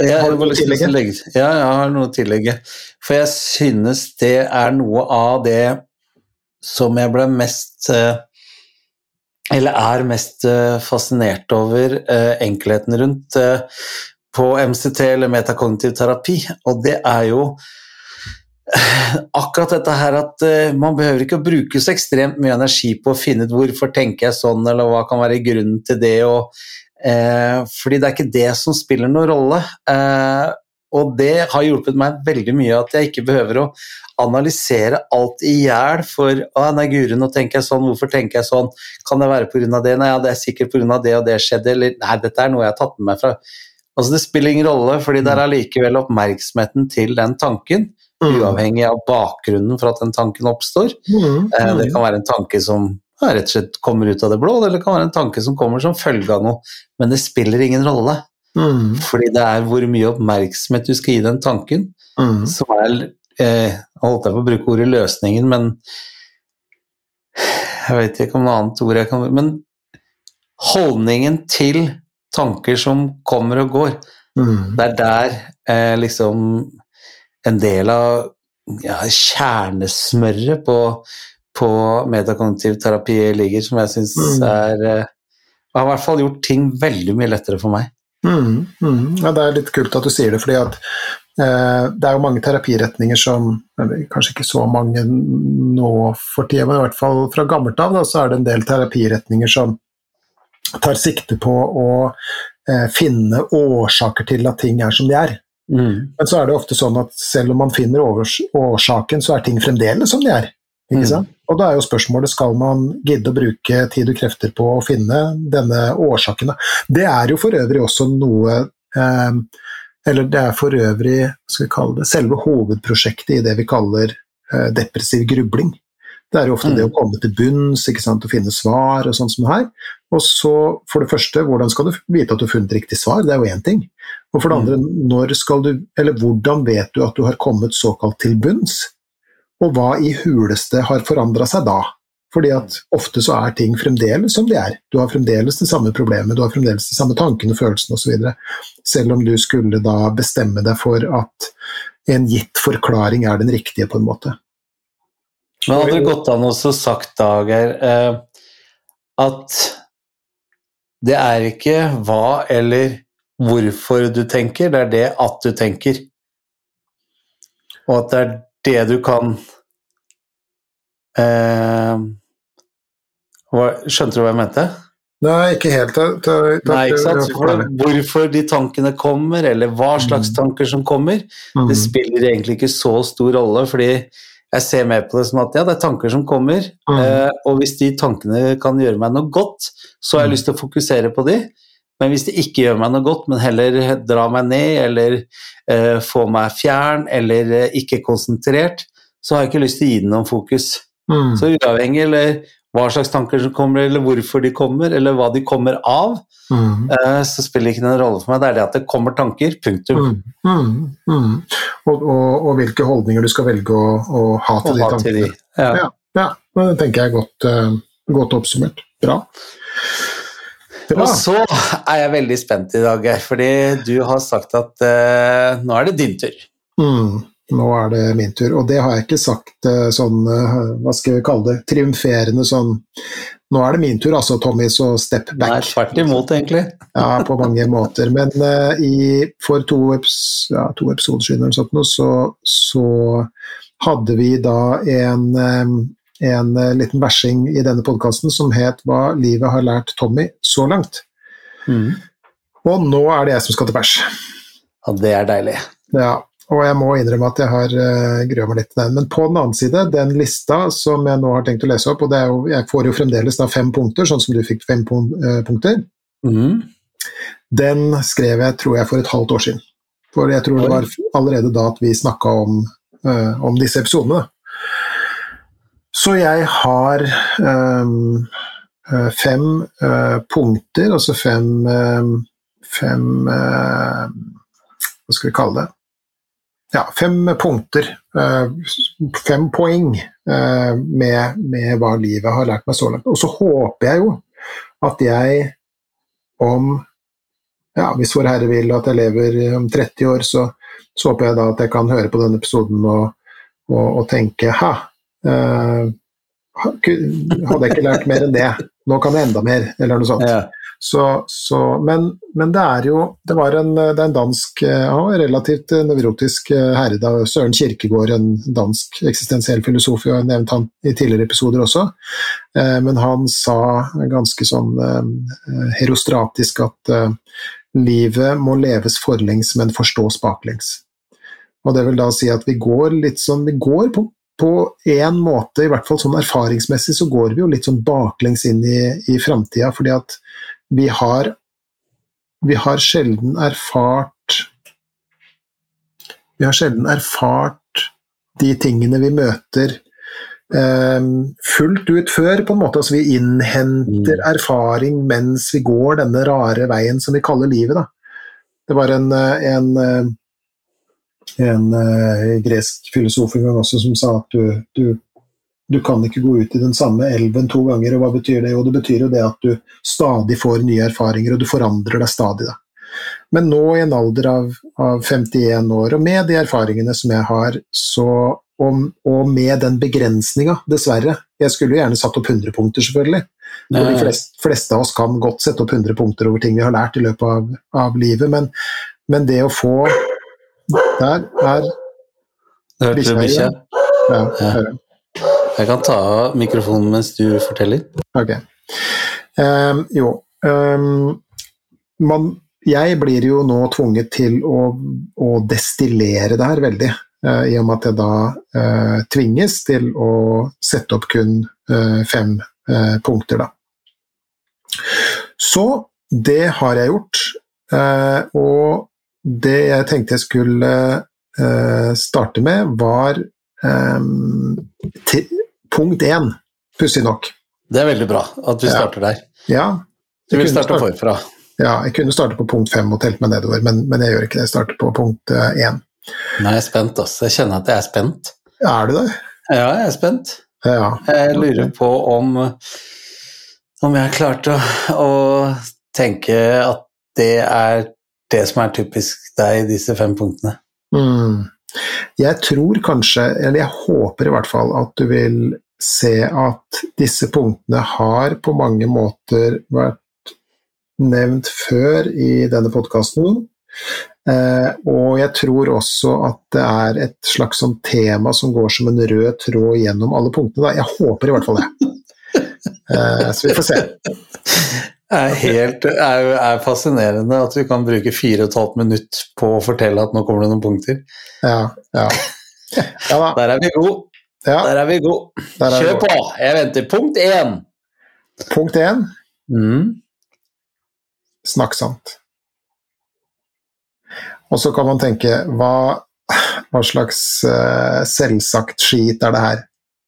jeg, har noe å tillegge? Ja, jeg har noe å tillegge. For jeg synes det er noe av det som jeg ble mest uh, Eller er mest uh, fascinert over enkelheten rundt på MCT eller metakognitiv terapi, og det er jo akkurat dette her at uh, man behøver ikke å bruke så ekstremt mye energi på å finne ut hvorfor tenker jeg sånn, eller hva kan være grunnen til det. Og, uh, fordi det er ikke det som spiller noen rolle. Uh, og det har hjulpet meg veldig mye at jeg ikke behøver å analysere alt i hjel for å nei, guri, nå tenker jeg sånn, hvorfor tenker jeg sånn, kan det være pga. det, nei, ja, det er sikkert pga. det og det skjedde, eller nei, dette er noe jeg har tatt med meg fra Altså, det spiller ingen rolle, fordi det er allikevel oppmerksomheten til den tanken Mm. Uavhengig av bakgrunnen for at den tanken oppstår. Mm. Eh, det kan være en tanke som ja, rett og slett kommer ut av det blå, eller det kan være en tanke som kommer som følge av noe. Men det spiller ingen rolle. Mm. Fordi det er hvor mye oppmerksomhet du skal gi den tanken, mm. som er eh, holdt jeg på å bruke ordet løsningen, men jeg vet ikke om noe annet ord jeg kan Men holdningen til tanker som kommer og går, mm. det er der eh, liksom en del av ja, kjernesmøret på, på metakognitiv terapi ligger, som jeg syns mm. er uh, Har i hvert fall gjort ting veldig mye lettere for meg. Mm, mm. Ja, det er litt kult at du sier det, fordi at uh, det er jo mange terapiretninger som Kanskje ikke så mange nå for tida, men i hvert fall fra gammelt av, da, så er det en del terapiretninger som tar sikte på å uh, finne årsaker til at ting er som de er. Mm. Men så er det ofte sånn at selv om man finner årsaken, så er ting fremdeles som de er. Mm. Og da er jo spørsmålet skal man gidde å bruke tid og krefter på å finne denne årsaken. Det er jo for øvrig også noe eh, Eller det er for øvrig skal vi kalle det, selve hovedprosjektet i det vi kaller eh, depressiv grubling. Det er jo ofte mm. det å komme til bunns ikke sant, og finne svar og sånn som det her. Og så, for det første, hvordan skal du vite at du har funnet riktig svar? Det er jo én ting. Og for det andre, mm. når skal du, eller hvordan vet du at du har kommet såkalt til bunns? Og hva i huleste har forandra seg da? Fordi at ofte så er ting fremdeles som de er. Du har fremdeles det samme problemet, du har fremdeles de samme tankene, følelsene osv. Selv om du skulle da bestemme deg for at en gitt forklaring er den riktige, på en måte. Men hadde det gått an å sagt, Dager, eh, at det er ikke hva eller hvorfor du tenker, det er det at du tenker. Og at det er det du kan eh, Skjønte du hva jeg mente? Nei, ikke helt. Da, da, da, Nei, ikke sant? For hvorfor de tankene kommer, eller hva slags mm. tanker som kommer, mm. det spiller egentlig ikke så stor rolle, fordi jeg ser mer på det som at ja, det er tanker som kommer, mm. eh, og hvis de tankene kan gjøre meg noe godt, så har jeg mm. lyst til å fokusere på de. Men hvis det ikke gjør meg noe godt, men heller drar meg ned, eller eh, får meg fjern, eller eh, ikke konsentrert, så har jeg ikke lyst til å gi det noen fokus. Mm. Så uavhengig eller hva slags tanker som kommer, eller hvorfor de kommer, eller hva de kommer av, mm. uh, så spiller ikke noen rolle for meg. Det er det at det kommer tanker. Punktum. Mm. mm. Mm. Og, og, og, hvilke holdninger du skal velge å, å ha til de tankene. Til de. Ja. Ja, ja. det tenker jeg er godt, uh, godt oppsummert. Bra. Og så er jeg veldig spent i dag, fordi du har sagt at uh, nå er det din tur. Mm, nå er det min tur, og det har jeg ikke sagt uh, sånn, uh, hva skal vi kalle det, triumferende sånn Nå er det min tur, altså, Tommy, så step back. Nei, tvert imot, egentlig. (laughs) ja, på mange måter. Men i, for to, ja, to, episoder siden sånt, så, så, hadde vi da en en uh, liten versing i denne podkasten som het 'Hva livet har lært Tommy så langt'. Mm. Og nå er det jeg som skal til bæsj. Ja, det er deilig. Ja, og jeg må innrømme at jeg har uh, grua meg litt til den. Men på den annen side, den lista som jeg nå har tenkt å lese opp, og jo, jeg får jo fremdeles da fem punkter, sånn som du fikk fem uh, punkter, mm. den skrev jeg, tror jeg, for et halvt år siden. For jeg tror det var allerede da at vi snakka om, uh, om disse episodene. Så jeg har um, fem uh, punkter, altså fem, um, fem uh, Hva skal vi kalle det? Ja, fem punkter. Uh, fem poeng med, med, hva livet har lært meg så langt. Og så håper jeg jo at jeg om ja, Hvis Vår Herre vil at jeg lever om 30 år, så, så håper jeg da at jeg kan høre på denne episoden og, og, og tenke ha, Uh, hadde jeg ikke lært mer enn det. Nå kan jeg enda mer, eller noe sånt. Ja. Så, så, men, men, det er jo Det var en, det en dansk ja, relativt nevrotisk herre da, Søren Kirkegård, en dansk eksistensiell filosof, jeg har nevnt han i tidligere episoder også. Eh, men han sa ganske sånn eh, herostratisk at eh, livet må leves forlengs, men forstås baklengs. Og det vil da si at vi går litt sånn Vi går på på en måte, i hvert fall sånn erfaringsmessig, så går vi jo litt sånn baklengs inn i, i framtida, fordi at vi har Vi har sjelden erfart Vi har sjelden erfart de tingene vi møter eh, fullt ut før, på en måte. Altså vi innhenter mm. erfaring mens vi går denne rare veien som vi kaller livet, da. Det var en, eh, en eh, en gresk filosof en gang også som sa at du, du, du, kan ikke gå ut i den samme elven to ganger. og Hva betyr det? Jo, det betyr jo det at du stadig får nye erfaringer, og du forandrer deg stadig. Da. Men nå i en alder av, av 51 år, og med de erfaringene som jeg har, så, og, og med den begrensninga, dessverre Jeg skulle jo gjerne satt opp 100 punkter, selvfølgelig. For de fleste, fleste, av oss kan godt sette opp 100 punkter over ting vi har lært i løpet av, av livet, men, men det å få der er bikkja? Ja, ja. Jeg kan ta av mikrofonen mens du forteller. Ok. Um, jo um, man, Jeg blir jo nå tvunget til å, å destillere det her veldig. Uh, I og med at jeg da uh, tvinges til å sette opp kun uh, fem punkter, da. Så det har jeg gjort. og det jeg tenkte jeg skulle starte med, var um, punkt én, pussig nok. Det er veldig bra at vi starter der. Ja, du vil starte forfra? Ja, jeg kunne starte på punkt fem og telt meg nedover, men, men, jeg gjør ikke det. Jeg starter på punkt én. Nå er jeg spent, også. Jeg kjenner at jeg er spent. Er du det? Ja, jeg er spent. Ja. Jeg lurer på om, om jeg har klart å, å tenke at det er det som er typisk deg, disse fem punktene? Mm. Jeg tror kanskje, eller jeg håper i hvert fall, at du vil se at disse punktene har på mange måter vært nevnt før i denne podkasten. Eh, og jeg tror også at det er et slags sånn tema som går som en rød tråd gjennom alle punktene. Jeg håper i hvert fall det. Eh, så vi får se. Det er, helt, er, er fascinerende at vi kan bruke fire og et halvt minutt på å fortelle at nå kommer det noen punkter. Ja, ja. ja Der er vi gode. Ja. Der er vi gode. Kjør på! Jeg venter. Punkt én. Punkt én. Mm. Snakk sant. Og så kan man tenke hva, hva slags uh, selvsagt skit er det her?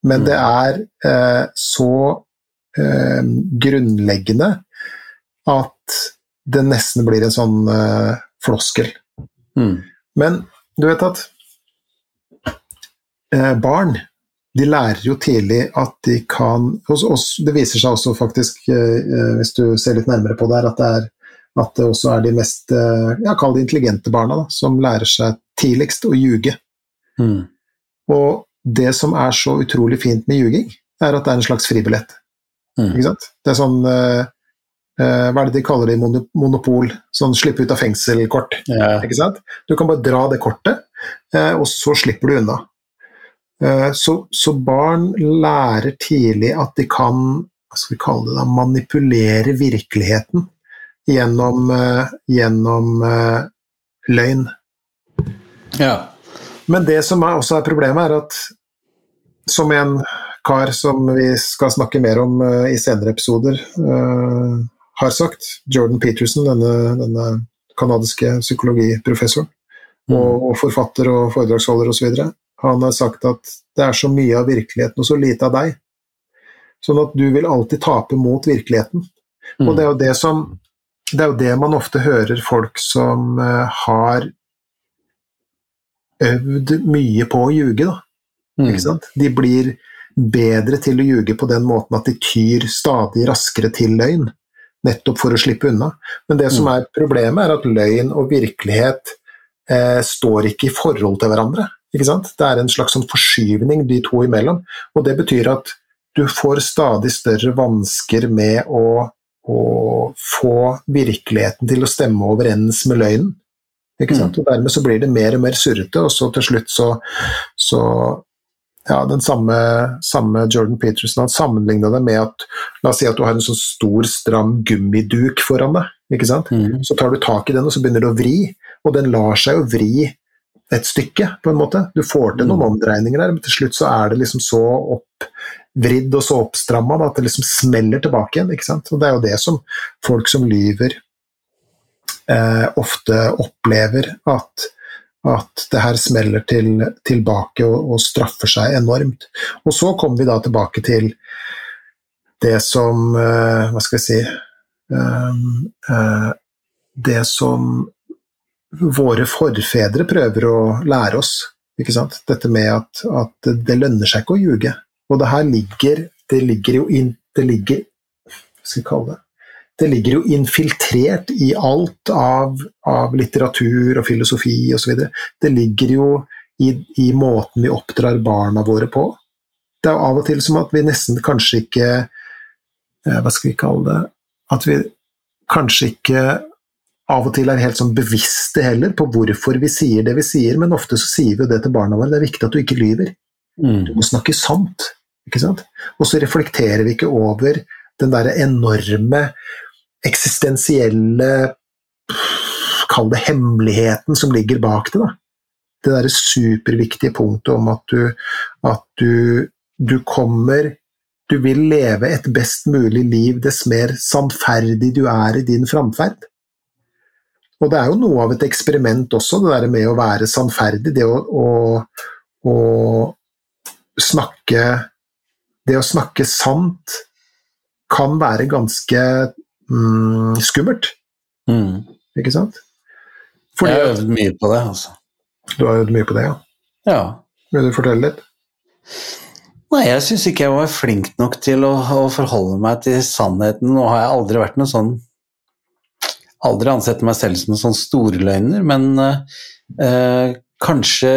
Men mm. det er uh, så uh, grunnleggende at det nesten blir en sånn uh, floskel. Mm. Men du vet at uh, barn de lærer jo tidlig at de kan og Det viser seg også faktisk, eh, hvis du ser litt nærmere på det her, at det, er, at det også er de mest eh, ja, kall det intelligente barna da, som lærer seg tidligst å ljuge. Mm. Og det som er så utrolig fint med ljuging, er at det er en slags fribillett. Mm. Ikke sant? Det er sånn uh, uh, Hva er det de kaller det i monopol? Sånn slippe ut av fengsel-kort. Ja. Ikke sant? Du kan bare dra det kortet, uh, og så slipper du unna. Så, så barn lærer tidlig at de kan hva skal vi kalle det da, manipulere virkeligheten gjennom, gjennom løgn. ja. Men det som er, også er problemet, er at som en kar som vi skal snakke mer om eh, i senere episoder, eh, har sagt, Jordan Peterson, denne, denne kanadiske psykologiprofessoren, og, og forfatter og foredragsholder osv., han har sagt at det er så mye av virkeligheten og så lite av deg. Sånn at du vil alltid tape mot virkeligheten. Mm. Og det er jo det som Det er jo det man ofte hører folk som eh, har øvd mye på å ljuge, da. Mm. De blir bedre til å ljuge på den måten at de tyr stadig raskere til løgn, nettopp for å slippe unna. Men det som Mm. er problemet, er at løgn og virkelighet eh, står ikke i forhold til hverandre. Ikke sant? Det er en slags sånn forskyvning de to imellom, og det betyr at du får stadig større vansker med å, å få virkeligheten til å stemme overens med løgnen. Ikke sant? Og dermed så blir det mer og mer surrete, og så til slutt så, så ja, den samme, samme Jordan Peterson han sammenligna det med at La oss si at du har en sånn stor, stram gummiduk foran deg. ikke sant? Mm. Så tar du tak i den, og så begynner du å vri, og den lar seg jo vri et stykke, på en måte. Du får til noen omdreininger der, men til slutt så er det liksom så oppvridd og så oppstramma at det liksom smeller tilbake igjen. ikke sant? Og det er jo det som folk som lyver, eh, ofte opplever, at, at det her smeller til, tilbake og, og straffer seg enormt. Og så kommer vi da tilbake til det som eh, Hva skal jeg si um, eh, Det som våre forfedre prøver å lære oss. Ikke sant? Dette med at, at det lønner seg ikke å ljuge. Og det her ligger Det ligger jo inn Det ligger Hva skal jeg kalle det? Det ligger jo infiltrert i alt av, av litteratur og filosofi osv. Det ligger jo i, i måten vi oppdrar barna våre på. Det er jo av og til som at vi nesten kanskje ikke eh, Hva skal vi kalle det At vi kanskje ikke av og til er helt sånn bevisste heller på hvorfor vi sier det vi sier, men ofte så sier vi jo det til barna våre. Det er viktig at du ikke lyver. Mm. Du må snakke sant. Ikke sant? Og så reflekterer vi ikke over den derre enorme eksistensielle Kall det hemmeligheten som ligger bak det. da. Det derre superviktige punktet om at du, at du, du kommer Du vil leve et best mulig liv dess mer sannferdig du er i din framferd. Og det er jo noe av et eksperiment også, det der med å være sannferdig. Det å, å, å snakke Det å snakke sant kan være ganske mm, skummelt, Mm. ikke sant? Fordi Jeg har øvd mye på det, altså. du har øvd mye på det, ja. Ja. Vil du fortelle litt? Nei, jeg syns ikke jeg var flink nok til å, å forholde meg til sannheten. Nå har jeg aldri vært noe sånn Aldri ansett meg selv som en sånn storløgner, men øh, kanskje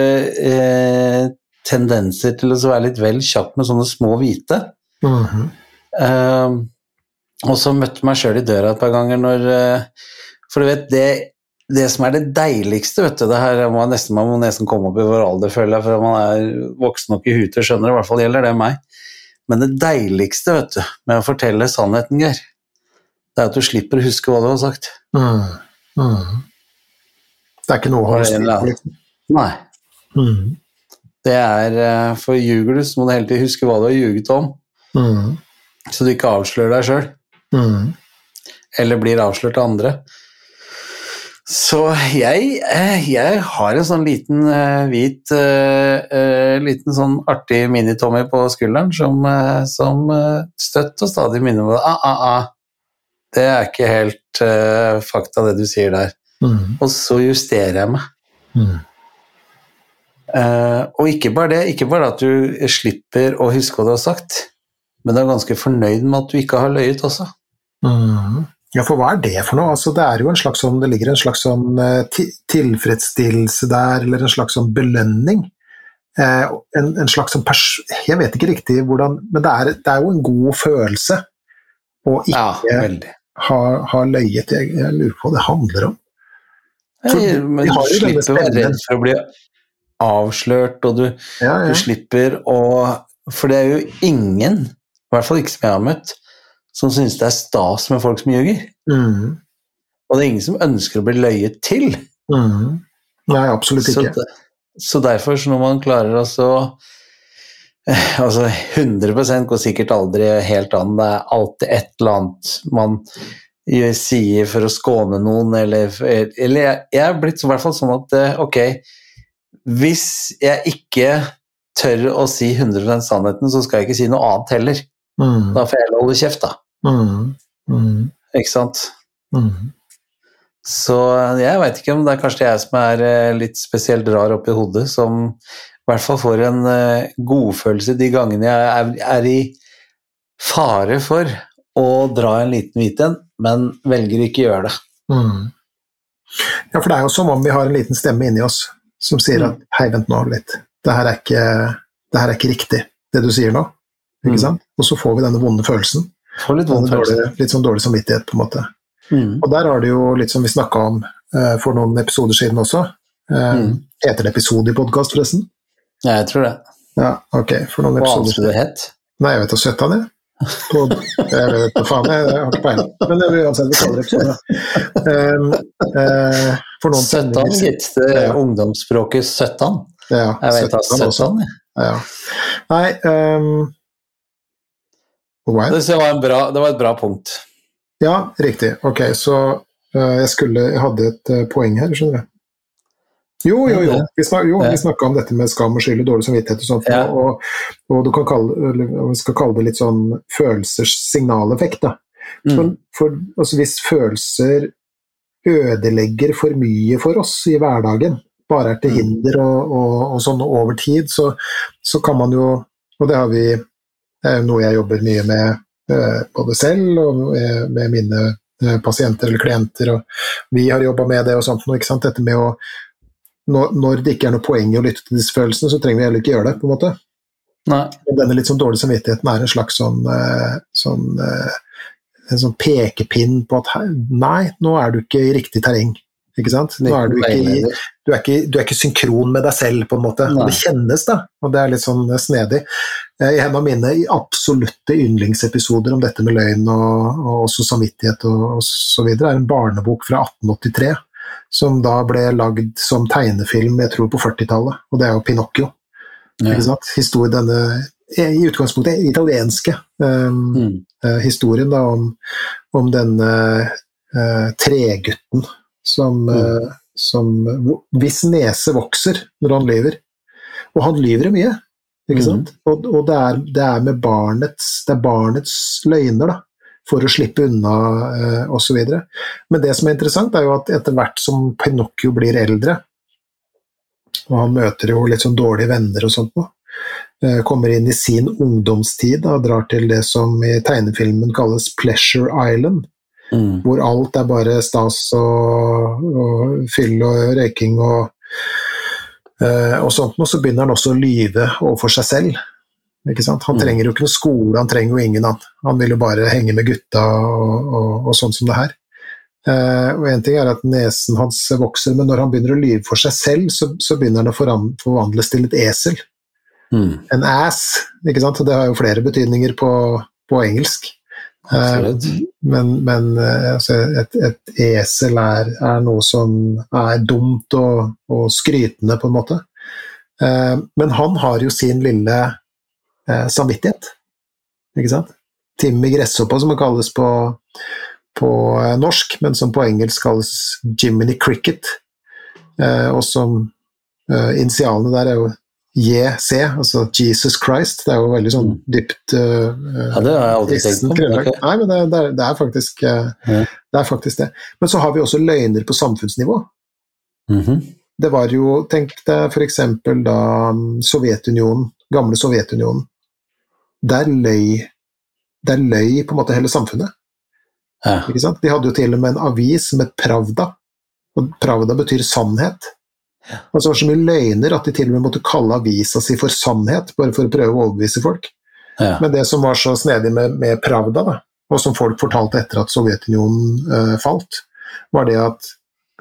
øh, tendenser til å være litt vel kjapp med sånne små hvite. Mhm. Eh, og så møtte meg sjøl i døra et par ganger når eh, For du vet, det, det som er det deiligste, vet du det her må nesten, Man må nesten komme opp i vår alder, føler jeg, for man er voksen nok i huet til å skjønne det. I hvert fall gjelder det meg. Men det deiligste vet du, med å fortelle sannheten, Geir, det er at du slipper å huske hva du har sagt. Mm. Mm. Det er ikke noe å ha styr på. Nei. Mm. Det er eh, For ljuger du, så må du hele tiden huske hva du har ljuget om, Mhm. så du ikke avslører deg sjøl. Mhm. eller blir avslørt av andre. Så jeg, eh, jeg har en sånn liten eh, hvit eh, liten sånn artig mini-Tommy på skulderen som, som støtt og stadig minner meg ah, ah, ah. Det er ikke helt uh, fakta, det du sier der. Mm. Og så justerer jeg meg. Mm. Uh, og ikke bare det, ikke bare at du slipper å huske hva du har sagt, men du er ganske fornøyd med at du ikke har løyet også. Mm. Ja, for hva er det for noe? Altså, det er jo en slags sånn, det ligger en slags sånn eh, tilfredsstillelse der, eller en slags sånn belønning. Eh, en, en slags sånn pers... Jeg vet ikke riktig hvordan Men det er, det er jo en god følelse å ikke Ja, ha, ha løyet. Jeg, jeg lurer på hva det handler om. For Nei, men du slipper å være redd for å bli avslørt, og du, Ja, du slipper å For det er jo ingen, i hvert fall ikke som jeg har møtt, som syns det er stas med folk som ljuger. Mm. Og det er ingen som ønsker å bli løyet til. Mm. Nei, absolutt Så, ikke. det- så derfor, så når man klarer så eh, Altså, 100 går sikkert aldri helt an. Det er alltid et eller annet man sier for å skåne noen, eller, eller jeg, jeg er blitt i hvert fall sånn at eh, ok, hvis jeg ikke tør å si 100% sannheten, så skal jeg ikke si noe annet heller. Mm. Da får jeg holde kjeft, da. Mm. Mm. Ikke sant? Mm. Så jeg veit ikke om det er kanskje jeg som er eh, litt spesielt rar oppi hodet, som i hvert fall får en eh, godfølelse de gangene jeg er, er i fare for å dra en liten hvit en, men velger ikke å gjøre det. Mm. Ja, for det er jo som om vi har en liten stemme inni oss som sier Mm. at hei, vent nå litt, det her er ikke, det her er ikke riktig, det du sier nå. Ikke Mm. sant? Og så får vi denne vonde følelsen. Får litt vond dårlig, litt sånn dårlig samvittighet, på en måte. Mm. Og der har det jo litt som vi snakka om eh, for noen episoder siden også. Eh, Mm. Heter det episode i podkast, forresten? Ja, jeg tror det. Ja, ok. For noen Hva episoder annet het det hett? Nei, jeg vet da søtta det. På, (laughs) jeg vet da faen, jeg, jeg har ikke peiling. Men det blir uansett vi kaller episode. Um, eh, for noen Søttan, gitt. Det Ja. ungdomsspråket søttan. Ja, Jeg vet da søttan. Ja. Nei um, Var? Det var, en bra, det var et bra punkt. Ja, riktig. Ok, så uh, jeg skulle Jeg hadde et uh, poeng her, skjønner du. Jo, jo, jo. Vi, snak, jo, vi snakka om dette med skam og skyld og dårlig samvittighet og sånt. Ja. Og, og du kan kalle, vi skal kalle det litt sånn følelsers signaleffekt. da. For, Mm. for altså, hvis følelser ødelegger for mye for oss i hverdagen, bare er til Mm. hinder og, og, og sånn over tid, så, så kan man jo Og det har vi er jo noe jeg jobber mye med eh, både selv og med, mine eh, pasienter eller klienter, og vi har jobba med det og sånt noe. Dette med å når, det ikke er noe poeng i å lytte til disse følelsene, så trenger vi heller ikke gjøre det, på en måte. Nei. Denne litt sånn dårlige samvittigheten er en slags sånn, eh, sånn eh, en sånn pekepinn på at nei, nå er du ikke i riktig terreng. Ikke sant? Nå er du, ikke i, du, er ikke, du er ikke synkron med deg selv, på en måte. Nei. Det kjennes, da. Og det er litt sånn eh, snedig. I En av mine absolutte yndlingsepisoder om dette med løgn og, og også samvittighet og, og så videre, er en barnebok fra 1883. Som da ble lagd som tegnefilm, jeg tror på 40-tallet. Og det er jo Pinocchio. Ja. Ikke sant? Historie, denne, I utgangspunktet italienske um, Mm. eh, historien da, om, om denne uh, tregutten som, eh, som Hvis nese vokser når han lyver. Og han lyver mye, ikke Mhm. sant? Og, og det, er, det er med barnets, det er barnets løgner, da. For å slippe unna eh, osv. Men det som er interessant, er jo at etter hvert som Pinocchio blir eldre, og han møter jo litt sånn dårlige venner og sånt nå, eh, kommer inn i sin ungdomstid og drar til det som i tegnefilmen kalles Pleasure Island, Mm. hvor alt er bare stas og, og fyll og røyking og, eh, og sånt, og så begynner han også å lyve overfor seg selv. Han Mm. trenger jo ikke noe skole, han trenger jo ingen, han. Han vil jo bare henge med gutta og, og, og sånn som det her. Eh, og En ting er at nesen hans vokser, men når han begynner å lyve for seg selv, så, så begynner han å forvandles til et esel. Mm. En ass. ikke sant? Og det har jo flere betydninger på, på engelsk. Eh, men men eh, altså et, et esel er, er noe som er dumt og, og skrytende, på en måte. Eh, men han har jo sin lille samvittighet, ikke sant? Timmy Gresshoppa, som det kalles på, på norsk, men som på engelsk kalles Jiminy Cricket. Og som initialene der er jo JC, altså Jesus Christ. Det er jo veldig sånn dypt uh, Ja, det har jeg aldri tenkt på. Okay. Nei, men det, det, er, det, er faktisk, uh, Ja. det er faktisk det. Men så har vi også løgner på samfunnsnivå. Mhm. det var jo Tenk deg f.eks. da um, Sovjetunionen, gamle Sovjetunionen. Der løy, der løy på en måte hele samfunnet. Ja. Ikke sant? De hadde jo til og med en avis som het Pravda. Og Pravda betyr sannhet. Altså, så var det så mye løgner at de til og med måtte kalle avisa si for Sannhet, bare for å prøve å overbevise folk. Ja. Men det som var så snedig med, med Pravda, da, og som folk fortalte etter at Sovjetunionen eh, falt, var det at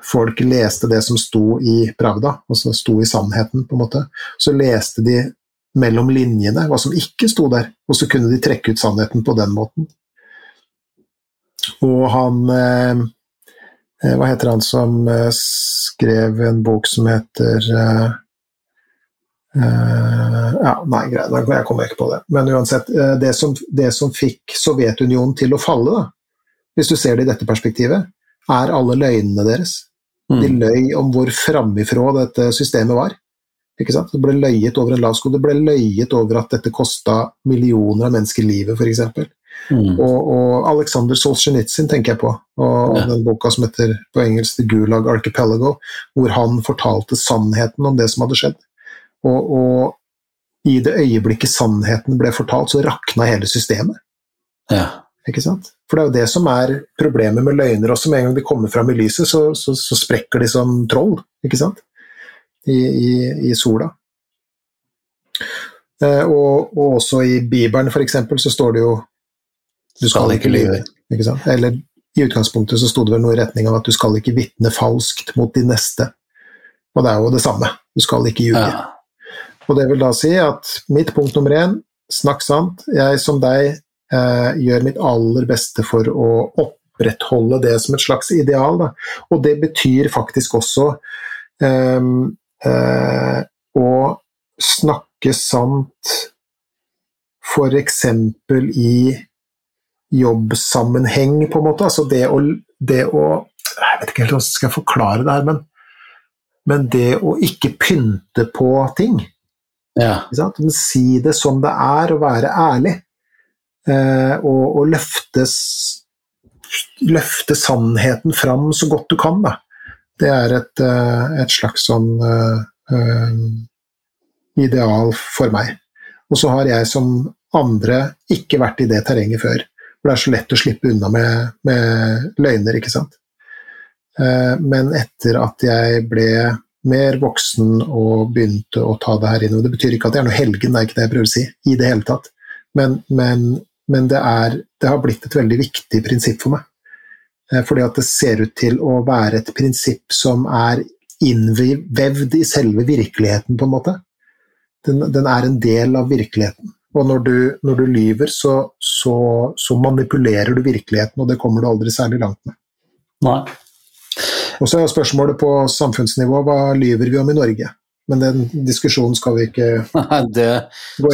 folk leste det som sto i Pravda, altså sto i sannheten, på en måte. Så leste de mellom linjene hva som ikke sto der, og så kunne de trekke ut sannheten på den måten. Og han eh, Hva heter han som eh, skrev en bok som heter eh, eh, Ja, nei, greit, jeg kommer ikke på det. Men uansett, eh, det som, det som fikk Sovjetunionen til å falle, da, hvis du ser det i dette perspektivet, er alle løgnene deres. De Mm. løy om hvor framifrå dette systemet var. Det ble løyet over en lav sko. Det ble løyet over at dette kosta millioner av mennesker livet, f.eks. Mm. Og, og Alexander Solzjenitsyn tenker jeg på, og Ja. den boka som heter på engelsk The Gulag Archipelago, hvor han fortalte sannheten om det som hadde skjedd. Og, og i det øyeblikket sannheten ble fortalt, så rakna hele systemet. Ja. Ikke sant? For det er jo det som er problemet med løgner også. Med en gang de kommer fram i lyset, så, så, så sprekker de som troll, ikke sant? I, i, i sola. Eh, og, og også i Bibelen, eksempel, så står det jo du skal ikke lyve. Ikke sant? Eller i utgangspunktet så sto det vel noe i retning av at du skal ikke vitne falskt mot din neste. Og det er jo det samme. Du skal ikke ljuge. Ja. Og det vil da si at mitt punkt nummer én, snakk sant. Jeg som deg eh, gjør mitt aller beste for å opprettholde det som et slags ideal. Da. Og det betyr faktisk også eh, eh, å snakke sant eksempel i jobbsammenheng, på en måte. Altså det å, det å Jeg vet ikke helt hvordan jeg skal forklare det her, men, men det å ikke pynte på ting. Ja. Men si det som det er, og være ærlig. Eh, og og løfte, løfte sannheten fram så godt du kan. Da. Det er et, eh, et slags sånn eh, ideal for meg. Og så har jeg som andre ikke vært i det terrenget før. For det er så lett å slippe unna med, med løgner, ikke sant. Eh, Men etter at jeg ble mer voksen og begynte å ta det her inn. Og det betyr ikke at jeg er noe helgen, det er ikke det jeg prøver å si, i det hele tatt. Men, men, men det, er, det har blitt et veldig viktig prinsipp for meg. Eh, Fordi at det ser ut til å være et prinsipp som er innvevd i selve virkeligheten, på en måte. Den, den er en del av virkeligheten. Og når du, når du lyver, så, så, så manipulerer du virkeligheten, og det kommer du aldri særlig langt med. Nei. Og så er spørsmålet på samfunnsnivå hva lyver vi om i Norge? Men den diskusjonen skal vi ikke (laughs) Nei, det,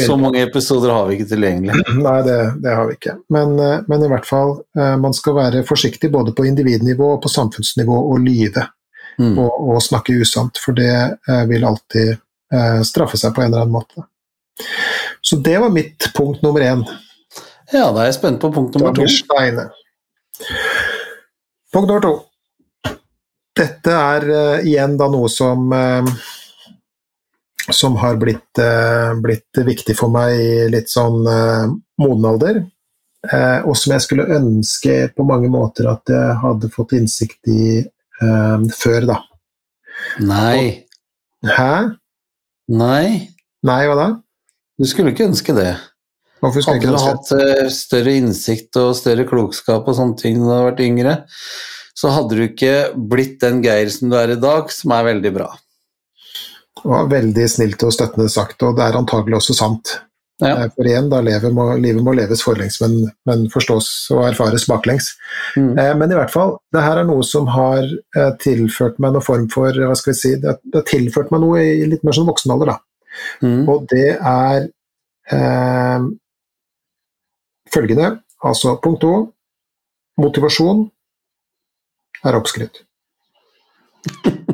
så mange episoder har vi ikke tilgjengelig. (clears throat) Nei, det, det har vi ikke. Men, eh, men i hvert fall, eh, man skal være forsiktig både på individnivå og på samfunnsnivå og lyve Mm. og, og snakke usant, for det eh, vil alltid straffe seg på en eller annen måte. Så det var mitt punkt nummer én. Ja, da er jeg spent på punkt nummer to. Punkt nummer to. Dette er uh, igjen da noe som uh, som har blitt, uh, blitt viktig for meg i litt sånn moden alder. Og som jeg skulle ønske på mange måter at jeg hadde fått innsikt i før, da. Nei. Hæ? Nei. Nei, hva da? Du skulle ikke ønske det. Hvorfor skulle Hadde du hatt eh, større innsikt og større klokskap og sånne ting da du hadde vært yngre, så hadde du ikke blitt den Geir som du er i dag, som er veldig bra. Det var veldig snilt og støttende sagt, og det er antagelig også sant. Ja. Eh, For igjen, da lever må, livet må leves forlengs, men, men forstås og erfares baklengs. Mm. Eh, Men i hvert fall, det her er noe som har eh, tilført meg noen form for hva skal vi si, det, det har tilført meg noe i litt mer sånn voksen alder. da. Mm. Og det er eh, følgende, altså punkt to, motivasjon er oppskrytt. (laughs)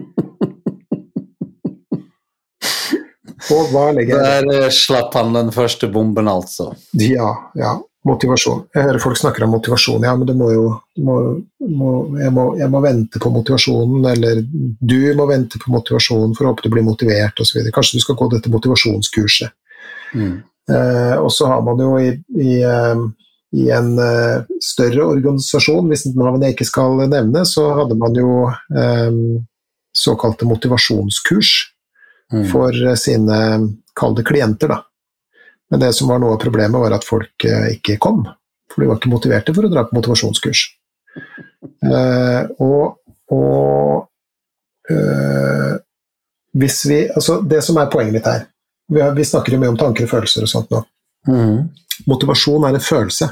Og hva legger jeg Der eh, slapp han den første bomben, altså. Ja, ja. Motivasjon. Jeg hører folk snakker om motivasjon. Ja, men det må jo må, må, jeg, må, jeg, må, vente på motivasjonen, eller du må vente på motivasjonen for å håpe du blir motivert osv. Kanskje du skal gå dette motivasjonskurset. Mm. Eh, og så har man jo i, i, eh, i en uh, større organisasjon, hvis navnet jeg ikke skal nevne, så hadde man jo um, såkalte motivasjonskurs mm. for sine, kall det klienter, da. Men det som var noe av problemet, var at folk uh, ikke kom. For de var ikke motiverte for å dra på motivasjonskurs. Uh, og, og hvis vi Altså, det som er poenget mitt her Vi, har, vi snakker jo mye om tanker og følelser og sånt nå. Mm. Motivasjon er en følelse.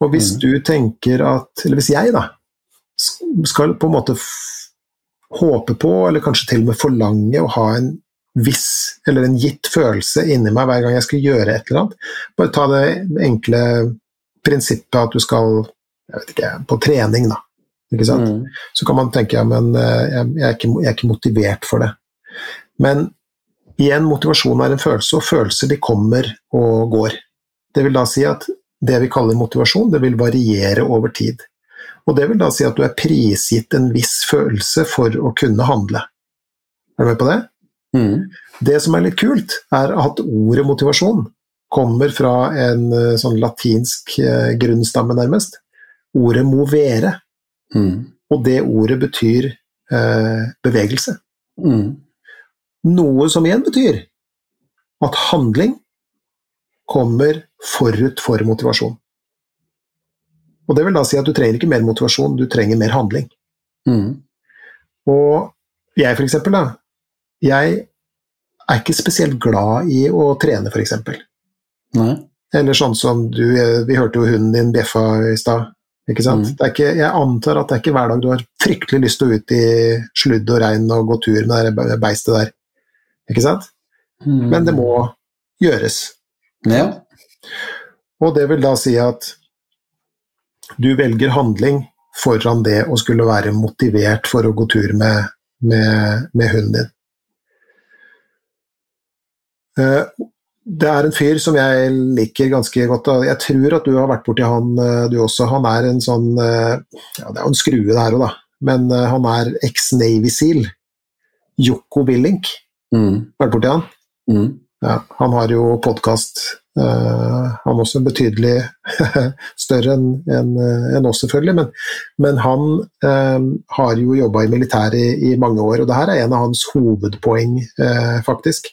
Og hvis mm. du tenker at Eller hvis jeg, da, skal på en måte håpe på, eller kanskje til og med forlange å ha en viss eller en gitt følelse inni meg hver gang jeg skal gjøre et eller annet. Bare ta det enkle prinsippet at du skal jeg vet ikke, på trening, da. Ikke sant? Mm. Så kan man tenke ja, men eh, jeg, jeg, er ikke, jeg, er ikke, motivert for det. Men igjen, motivasjon er en følelse, og følelser de kommer og går. Det vil da si at det vi kaller motivasjon, det vil variere over tid. Og det vil da si at du er prisgitt en viss følelse for å kunne handle. Er du med på det? Mm. Det som er litt kult, er at ordet motivasjon kommer fra en eh, sånn latinsk eh, grunnstamme, nærmest. Ordet movere. Mm. Og det ordet betyr eh, bevegelse. Mm. Noe som igjen betyr at handling kommer forut for motivasjon. Og det vil da si at du trenger ikke mer motivasjon, du trenger mer handling. Mm. Og jeg, for eksempel, da. Jeg er ikke spesielt glad i å trene, for. Nei. Eller sånn som du Vi hørte jo hunden din bjeffa i stad. Ikke sant? Mm. Ikke, jeg antar at det er ikke hver dag du har fryktelig lyst til å ut i sludd og regn og gå tur med det beistet der. Ikke sant? Mm. Men det må gjøres. Ja. Og det vil da si at du velger handling foran det å skulle være motivert for å gå tur med, med, med hunden din. Eh, det er en fyr som jeg liker ganske godt. Jeg tror at du har vært borti han eh, du også. Han er en sånn eh, ja, Det er jo en skrue det her òg, da. Men han er eks-Navy Seal. Joko Willink. Mm. Vært borti han? Mm. Ja, han har jo podkast, uh, han også betydelig (laughs) større enn en, en oss, selvfølgelig. Men, men han um, har jo jobba i militæret i, i, mange år, og det her er en av hans hovedpoeng, uh, faktisk.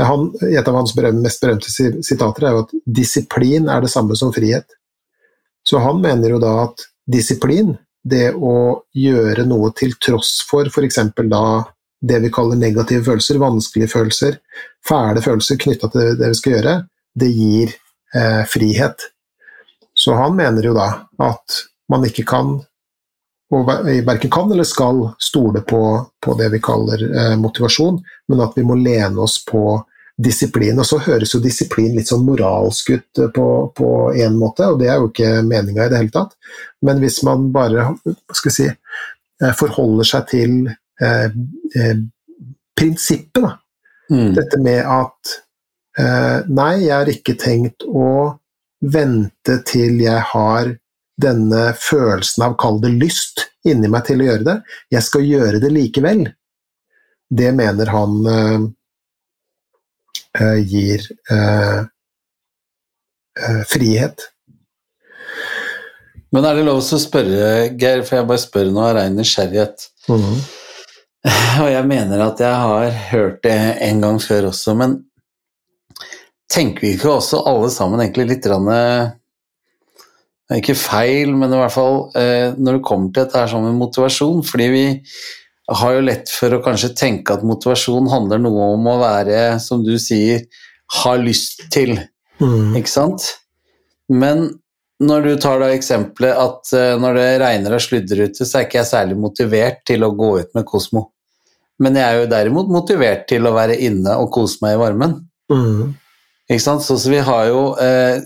Han, et av hans mest berømte sitater er jo at 'disiplin er det samme som frihet'. Så han mener jo da at disiplin, det å gjøre noe til tross for f.eks. da det vi kaller negative følelser, vanskelige følelser, fæle følelser knytta til det vi skal gjøre, det gir eh, frihet. Så han mener jo da at man ikke kan, og verken kan eller skal, stole på, på det vi kaller eh, motivasjon, men at vi må lene oss på disiplin. Og så høres jo disiplin litt sånn moralsk ut på, én måte, og det er jo ikke meninga i det hele tatt. Men hvis man bare skal si, eh, forholder seg til Eh, eh, prinsippet, da. Mm. Dette med at eh, Nei, jeg har ikke tenkt å vente til jeg har denne følelsen av, kall det lyst, inni meg til å gjøre det. Jeg skal gjøre det likevel. Det mener han uh, uh, gir uh, frihet. Men er det lov å spørre, Geir, for jeg bare spør nå av rein nysgjerrighet. Mm. Og jeg mener at jeg har hørt det en gang før også, men tenker vi ikke også alle sammen egentlig litt rann, Ikke feil, men i hvert fall eh, når det kommer til dette her sånn med motivasjon, fordi vi har jo lett for å kanskje tenke at motivasjon handler noe om å være, som du sier, ha lyst til, mm. ikke sant? Men når du tar da eksempelet at uh, når det regner og sludder ute, så er ikke jeg særlig motivert til å gå ut med Kosmo. Men jeg er jo derimot motivert til å være inne og kose meg i varmen. Mm. Ikke sant? Så, så, vi har jo uh,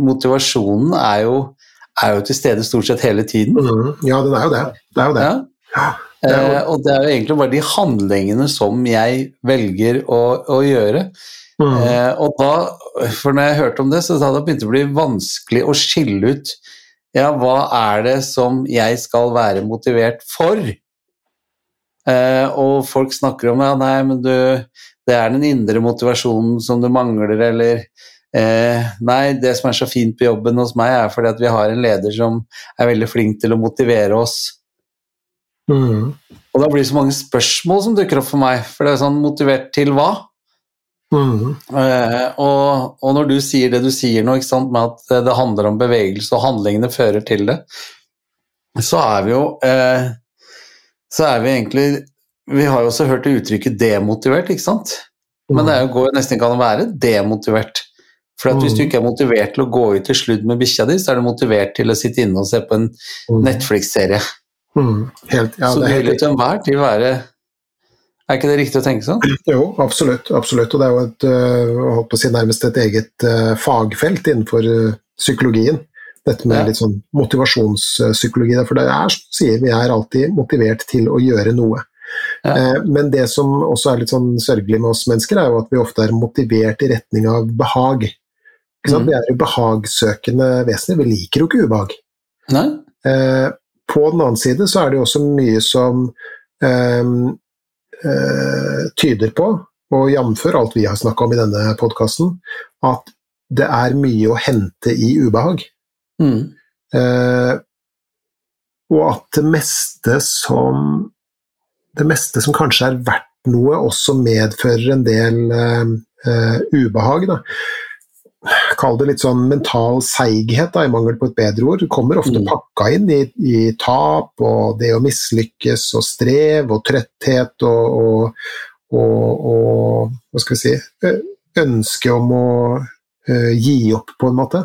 Motivasjonen er jo, er jo, til stede stort sett hele tiden. Mm. Ja, den er jo det. Det er jo det. Ja. Eh, og det er jo egentlig bare de handlingene som jeg velger å, å gjøre. Mm. Eh, og da, for når jeg hørte om det, så da det begynte det å bli vanskelig å skille ut ja, hva er det som jeg skal være motivert for? Eh, og folk snakker om ja, nei, men du, det er den indre motivasjonen som du mangler, eller eh, nei, det som er så fint på jobben hos meg, er fordi at vi har en leder som er veldig flink til å motivere oss. Mm. Og da blir det så mange spørsmål som dukker opp for meg, for det er sånn motivert til hva? Mm. Eh, og, og når du sier det du sier nå, ikke sant, med at det handler om bevegelse og handlingene fører til det, så er vi jo eh, Så er vi egentlig Vi har jo også hørt det uttrykket 'demotivert', ikke sant? Men det er jo, går jo nesten ikke an å være demotivert. For at hvis du ikke er motivert til å gå ut til sludd med bikkja di, så er du motivert til å sitte inne og se på en Mm. Netflix-serie. Mm. Helt, ja, så det vil jo til enhver tid være Er ikke det riktig å tenke sånn? Jo, absolutt. absolutt. Og det er jo et, øh, håper å si, nærmest et eget øh, fagfelt innenfor øh, psykologien. Dette med Ja. litt sånn motivasjonspsykologi. For det er sier, vi er alltid motivert til å gjøre noe. Ja. Eh, Men det som også er litt sånn sørgelig med oss mennesker, er jo at vi ofte er motivert i retning av behag. Mhm. Vi er jo behagsøkende vesener. Vi liker jo ikke ubehag. Eh, på den annen side så er det jo også mye som ehm, eh, tyder på, og jf. alt vi har snakka om i denne podkasten, at det er mye å hente i ubehag. Mm. Eh, og at det meste som Det meste som kanskje er verdt noe, også medfører en del eh, eh, ubehag. Da. Kall det litt sånn mental seighet, da, i mangel på et bedre ord. Kommer ofte Mm. pakka inn i, i tap og det å mislykkes og strev og trøtthet og, og, og, og hva skal vi si ønske om å uh, gi opp, på en måte.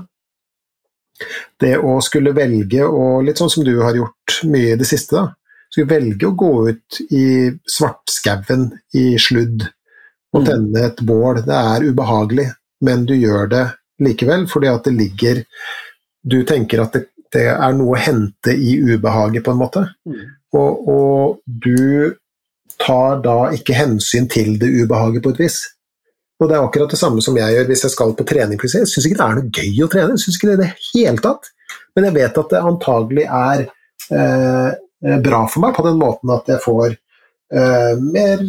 Det å skulle velge, og litt sånn som du har gjort mye i det siste, da. Skulle velge å gå ut i svartskauen i sludd og Mm. tenne et bål. Det er ubehagelig, men du gjør det likevel fordi at det ligger Du tenker at det, det er noe å hente i ubehaget, på en måte. Mm. Og, og du tar da ikke hensyn til det ubehaget på et vis. Og det er akkurat det samme som jeg gjør hvis jeg skal på trening. Jeg syns ikke det er noe gøy å trene, jeg synes ikke det i det hele tatt. Men jeg vet at det antagelig er eh, bra for meg på den måten at jeg får eh, mer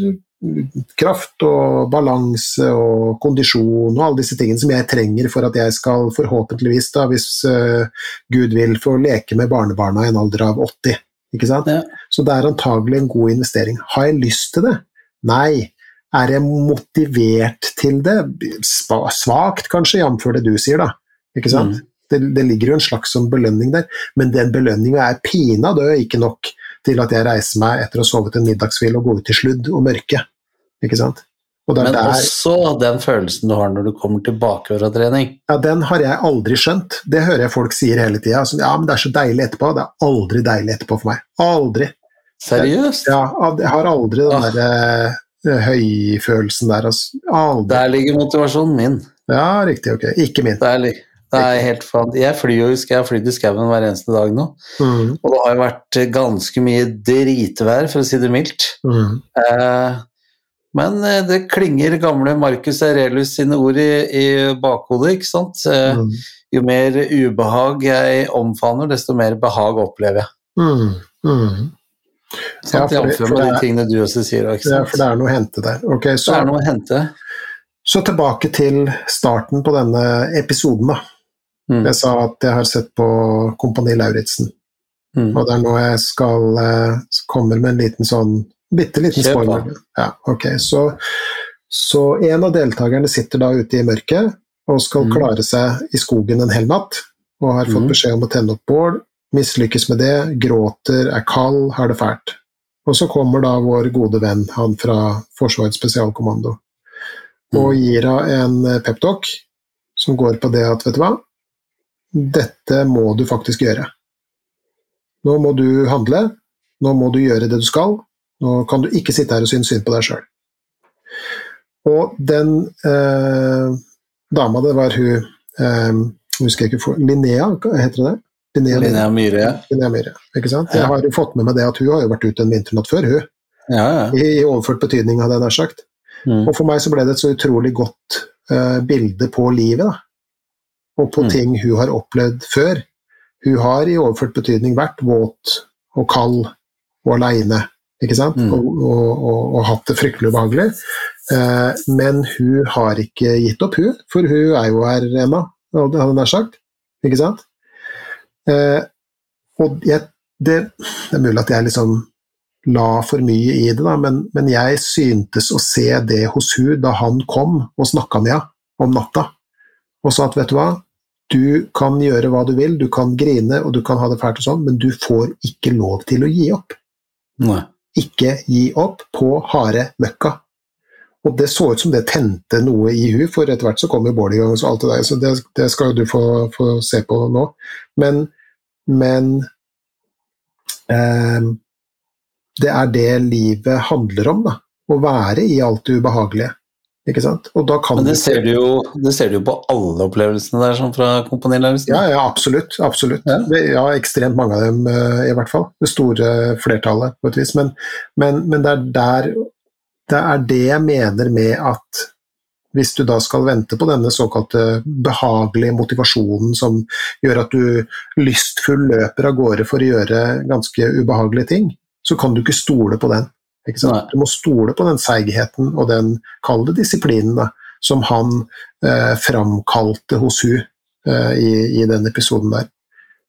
kraft og balanse og kondisjon og alle disse tingene som jeg trenger for at jeg skal forhåpentligvis, da, hvis uh, Gud vil, få leke med barnebarna i en alder av 80. Ikke sant? Ja. Så det er antagelig en god investering. Har jeg lyst til det? Nei. Er jeg motivert til det? Svakt, kanskje, jf. det du sier, da. Ikke sant? Mm. Det, det ligger jo en slags sånn belønning der, men den belønninga er pinadø ikke nok til at jeg reiser meg etter å ha sovet en middagshvil og går ut i sludd og mørke. Ikke sant? Og Men der, også den følelsen du har når du kommer tilbake fra trening. ja, den har jeg aldri skjønt. Det hører jeg folk sier hele tida. Altså, ja, men det er så deilig etterpå. Det er aldri deilig etterpå for meg. Aldri. Seriøst? Ja, jeg har aldri den Ah. der eh, høyfølelsen der. Altså. Aldri. Der ligger motivasjonen min. Ja, riktig. Ok. Ikke min. Der ligger li- det er helt fan. Jeg flyr jo jeg har flydd i skauen hver eneste dag nå, Mm, og det har jo vært ganske mye dritvær, for å si det mildt. mm, Eh, men eh, det klinger gamle Marcus Aurelius sine ord i, i bakhodet, ikke sant. Eh, mm, jo mer ubehag jeg omfavner, desto mer behag opplever jeg. mm, mm. Ja, Sant? for det- for det de er- tingene du også sier. Ikke Ja, for det er noe å hente der. Ok, det er noe å hente. så tilbake til starten på denne episoden, da. Mm. Jeg sa at jeg har sett på Kompani Lauritzen, Mm. og det er nå jeg skal eh, kommer med en liten sånn bitte liten spoiler. Ja, okay. så, så en av deltakerne sitter da ute i mørket og skal Mm. klare seg i skogen en hel natt, og har fått Mm. beskjed om å tenne opp bål, mislykkes med det, gråter, er kald, har det fælt. Og så kommer da vår gode venn, han fra Forsvarets spesialkommando, og gir henne en peptalk som går på det at, vet du hva, dette må du faktisk gjøre. Nå må du handle, nå må du gjøre det du skal, nå kan du ikke sitte her og synes synd på deg sjøl. Og den eh, dama, det var hun eh, husker jeg ikke for, Linnea, heter det det? Linnea Linnea Myhre. Linnea Myhre. Ikke sant? Jeg har jo fått med meg det at hun har jo vært ute en vinternatt før, hun. Ja, ja. I, i overført betydning, hadde jeg nær sagt. Mm. Og for meg så ble det et så utrolig godt eh, bilde på livet, da. Og på Mm. ting hun har opplevd før. Hun har i overført betydning vært våt og kald og aleine, ikke sant? Mm. Og, og, og, og hatt det fryktelig ubehagelig. Eh, men hun har ikke gitt opp, hun, for hun er jo her ennå, hadde jeg nær sagt. Ikke sant? Eh, og jeg, det, det er mulig at jeg liksom la for mye i det, da, men, men jeg syntes å se det hos hun da han kom og snakka med henne om natta, og sa at vet du hva, du kan gjøre hva du vil, du kan grine og du kan ha det fælt og sånn, men du får ikke lov til å gi opp. Nei. Ikke gi opp på harde møkka. Og det så ut som det tente noe i hun, for etter hvert så kom jo Bård i gang, og så alt det der, så det, det skal jo du få, få se på nå. Men, men eh, det er det livet handler om, da. Å være i alt det ubehagelige. Ikke sant? Og da kan Men det ser, du jo, det ser du jo på alle opplevelsene der, sånn fra kompaniledelsen. Ja, ja, absolutt. absolutt. Ja. Det- Ja, ekstremt mange av dem, eh, i hvert fall. Det store flertallet, på et vis. Men, men, men det, er der, det er det jeg mener med at hvis du da skal vente på denne såkalte behagelige motivasjonen som gjør at du lystfull løper av gårde for å gjøre ganske ubehagelige ting, så kan du ikke stole på den. Du må stole på den seigheten og den, kalde disiplinen, da, som han eh, framkalte hos hun eh, i, i den episoden der.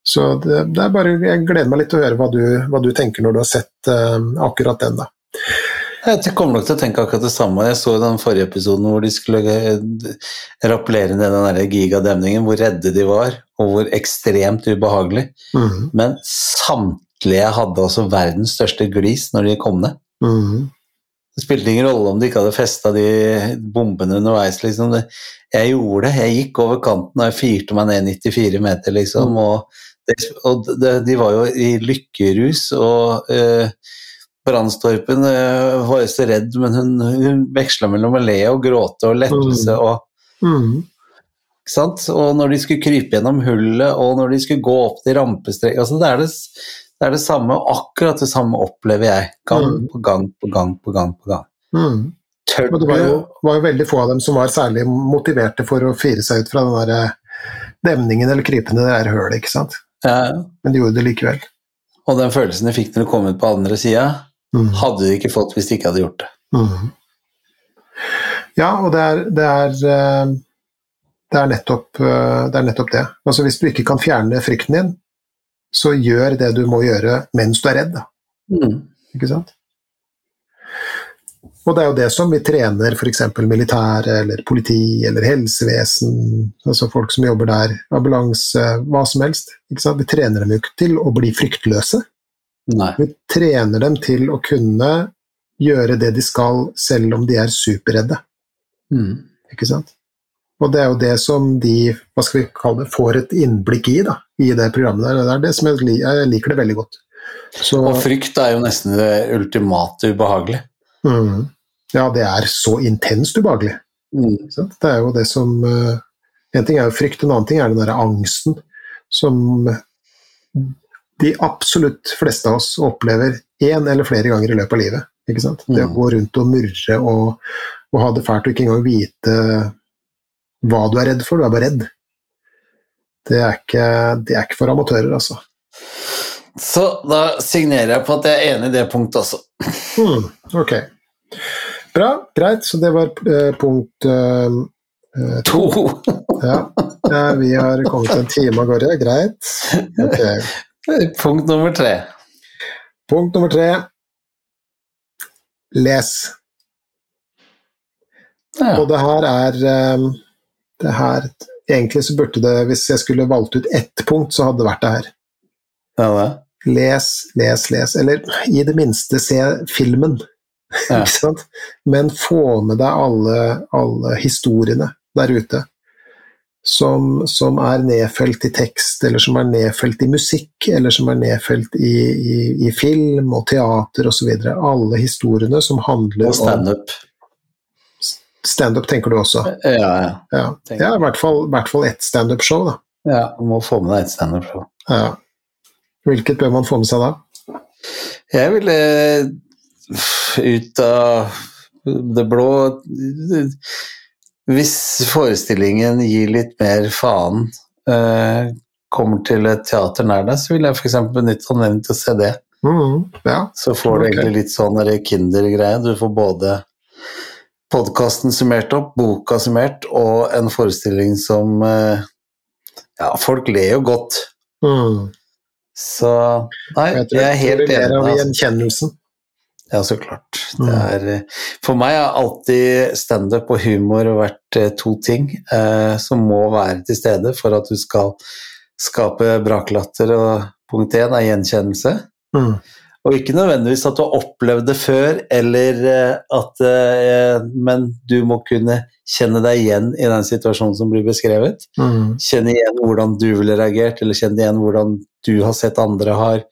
Så det, det er bare, jeg gleder meg litt til å høre hva du, hva du tenker når du har sett eh, akkurat den. da. Jeg kommer nok til å tenke akkurat det samme. Jeg så den forrige episoden hvor de skulle eh, rappellere ned den der gigademningen, hvor redde de var, og hvor ekstremt ubehagelig. Mhm, Men samtlige hadde altså verdens største glis når de kom ned. Mhm, Det spilte ingen rolle om de ikke hadde festa de bombene underveis. Liksom. Jeg gjorde det. Jeg gikk over kanten og jeg fyrte meg ned 94 meter, liksom. Og, det, og det, de var jo i lykkerus, og uh, Brannstorpen eh, var jo så redd, men hun, hun veksla mellom å le og gråte og lettelse. Mm. og mm. ikke sant? Og når de skulle krype gjennom hullet, og når de skulle gå opp til rampestrek altså det, er det, det er det samme, akkurat det samme opplever jeg. Gang Mm. på gang på gang på gang. på gang. Mm. Tør Og det var jo, var jo veldig få av dem som var særlig motiverte for å fire seg ut fra den der eh, demningen eller krypene i det der hølet, ikke sant. Ja, Men de gjorde det likevel. og den følelsen de fikk når de kom ut på andre sida, mm. hadde de ikke fått hvis de ikke hadde gjort det. Mhm. Ja, og det er, det er, eh, det er, nettopp, eh, det er nettopp det. Altså Hvis du ikke kan fjerne frykten din, så gjør det du må gjøre mens du er redd. Mm. Ikke sant? Og det er jo det som vi trener f.eks. militære eller politi eller helsevesen, altså folk som jobber der, ambulanse, hva som helst. Vi trener dem jo ikke til å bli fryktløse. Nei. Vi trener dem til å kunne gjøre det de skal, selv om de er superredde. Mm. Ikke sant? Og det er jo det som de hva skal vi kalle det, får et innblikk i da, i det programmet. der. Det er det som jeg, jeg liker det veldig godt. Så, Og frykt er jo nesten det ultimate ubehagelig. mm, ja, det er så intenst ubehagelig. Mm. Det er jo det som eh, En ting er jo frykt, en annen ting er den derre angsten som de absolutt fleste av oss opplever én eller flere ganger i løpet av livet. Ikke sant? Det å Mm. gå rundt og murre og, og ha det fælt og ikke engang vite hva du er redd for, du er bare redd. Det er ikke, det er ikke for amatører, altså. Så da signerer jeg på at jeg er enig i det punktet også. Hmm, ok. Bra, greit. Så det var uh, punkt uh, To. (laughs) Ja. vi har kommet en time av gårde. Greit. Okay. (laughs) Punkt nummer tre. Punkt nummer tre. Les. Ja. Og det her er det her, Egentlig så burde det, hvis jeg skulle valgt ut ett punkt, så hadde det vært det her. Ja, det. Les, les, les. Eller i det minste se filmen. Ja. Ikke sant? Men få med deg alle, alle historiene der ute. Som, som er nedfelt i tekst, eller som er nedfelt i musikk, eller som er nedfelt i, i, i film og teater osv. Alle historiene som handler Og standup. Standup, tenker du også. Ja, ja. Ja. Er i hvert fall, i hvert fall ett standup-show, da. Ja, du må få med deg et standup-show. Ja. Hvilket bør man få med seg da? Jeg ville ut av det blå Hvis forestillingen gir litt mer faen, eh, kommer til et teater nær deg, så vil jeg f.eks. benytte anledningen til å se det. Mm, ja. Så får du okay. egentlig litt sånn der Kinder-greie. Du får både podkasten summert opp, boka summert, og en forestilling som eh, Ja, folk ler jo godt. Mm. Så Nei, Jeg jeg, er helt enig. enig. av gjenkjennelsen. Ja, så klart. Mm. Det er, eh, for meg har alltid standup og humor vært eh, to ting eh, som må være til stede for at du skal skape braklatter. Og punkt én er gjenkjennelse. Mhm. Og ikke nødvendigvis at du har opplevd det før, eller eh, at eh, Men du må kunne kjenne deg igjen i den situasjonen som blir beskrevet. Mm. Kjenne igjen hvordan du ville reagert, eller kjenne igjen hvordan du har sett andre har.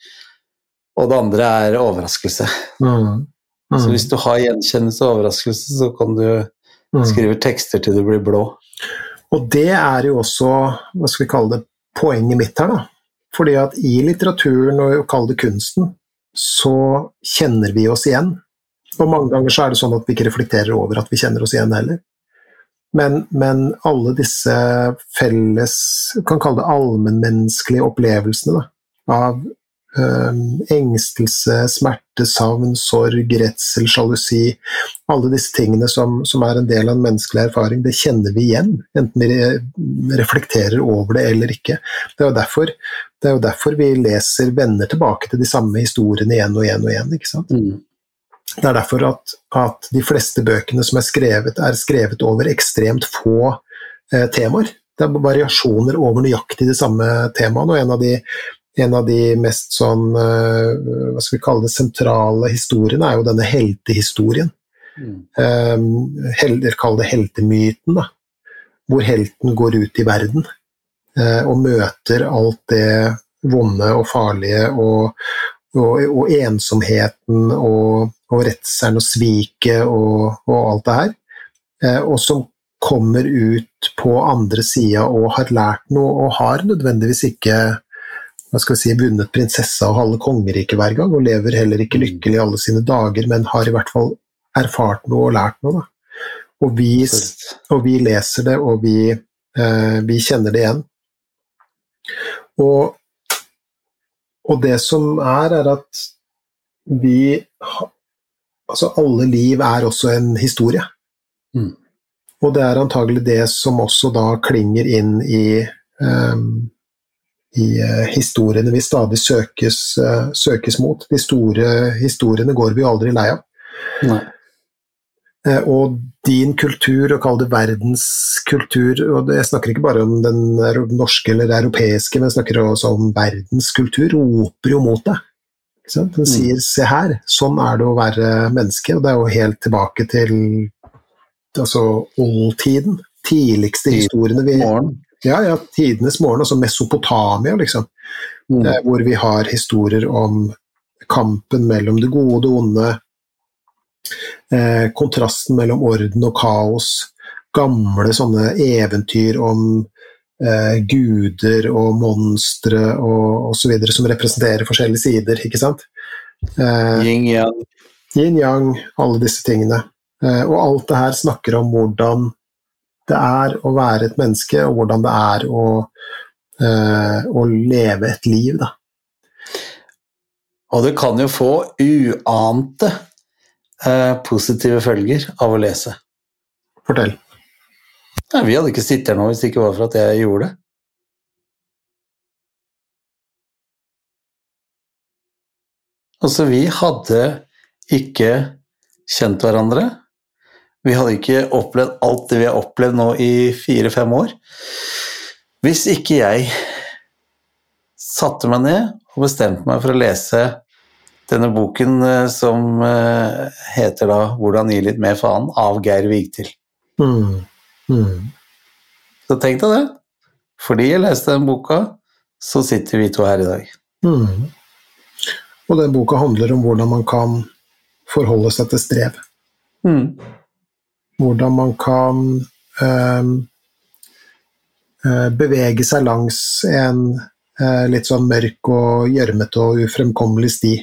Og det andre er overraskelse. Mhm. Så Mhm. hvis du har gjenkjennelse og overraskelse, så kan du Mhm. skrive tekster til du blir blå. Og det er jo også, hva skal vi kalle det, poenget mitt her, da. Fordi at i litteraturen, og kall det kunsten, så kjenner vi oss igjen. Og mange ganger så er det sånn at vi ikke reflekterer over at vi kjenner oss igjen heller. Men, men alle disse felles, kan kalle det allmennmenneskelige opplevelsene, da, av engstelse, smerte, savn, sorg, redsel, sjalusi, alle disse tingene som, som er en del av en menneskelig erfaring, det kjenner vi igjen, enten vi reflekterer over det eller ikke. Det er jo derfor, det er jo derfor vi leser, venner tilbake til de samme historiene igjen og igjen og igjen. ikke sant? Mm. Det er derfor at, at de fleste bøkene som er skrevet, er skrevet over ekstremt få eh, temaer. Det er variasjoner over nøyaktig de samme temaene, og en av de, en av de mest sånn, eh, hva skal vi kalle det, sentrale historiene er jo denne heltehistorien. Mm. Um, hel, kall det heltemyten, da. Hvor helten går ut i verden uh, og møter alt det vonde og farlige og, og, og ensomheten og, og redselen og sviket og, og alt det her. Uh, og som kommer ut på andre sida og har lært noe, og har nødvendigvis ikke hva skal vi si, vunnet prinsessa og halve kongeriket hver gang, og lever heller ikke lykkelig i alle sine dager, men har i hvert fall erfart noe og lært noe. Da. Og, vi, og vi leser det, og vi, eh, vi kjenner det igjen. Og, og det som er, er at vi Altså, alle liv er også en historie. Mm. Og det er antagelig det som også da klinger inn i ehm, i eh, historiene vi stadig søkes, eh, søkes mot. De store historiene går vi aldri lei av. Nei. Eh, Og din kultur, og kall det verdenskultur og Jeg snakker ikke bare om den norske eller europeiske, men jeg snakker også om verdenskultur. roper jo mot deg. Den Mm. sier 'se her, sånn er det å være menneske', og det er jo helt tilbake til altså oldtiden. Tidligste historiene vi Morgen. Ja, ja, tidenes morgen, altså Mesopotamia, liksom Mm. eh, hvor vi har historier om kampen mellom det gode og det onde, eh, kontrasten mellom orden og kaos, gamle sånne eventyr om eh, guder og monstre og osv. som representerer forskjellige sider, ikke sant? Eh, Yin-yang. Yin-yang, alle disse tingene. Eh, og alt det her snakker om hvordan det er å være et menneske, og hvordan det er å, eh, å leve et liv, da. Og du kan jo få uante eh, positive følger av å lese. Fortell. Nei, vi hadde ikke sittet her nå hvis det ikke var for at jeg gjorde det. Altså, vi hadde ikke kjent hverandre. Vi hadde ikke opplevd alt det vi har opplevd nå i fire-fem år. Hvis ikke jeg satte meg ned og bestemte meg for å lese denne boken eh, som eh, heter da 'Hvordan gi litt mer faen' av Geir Vigtil. Mm. Mm. Så tenk deg det. Fordi jeg leste den boka, så sitter vi to her i dag. Mm. Og den boka handler om hvordan man kan forholde seg til strev. Mm. Hvordan man kan ehm, eh, bevege seg langs en eh, litt sånn mørk og gjørmete og ufremkommelig sti.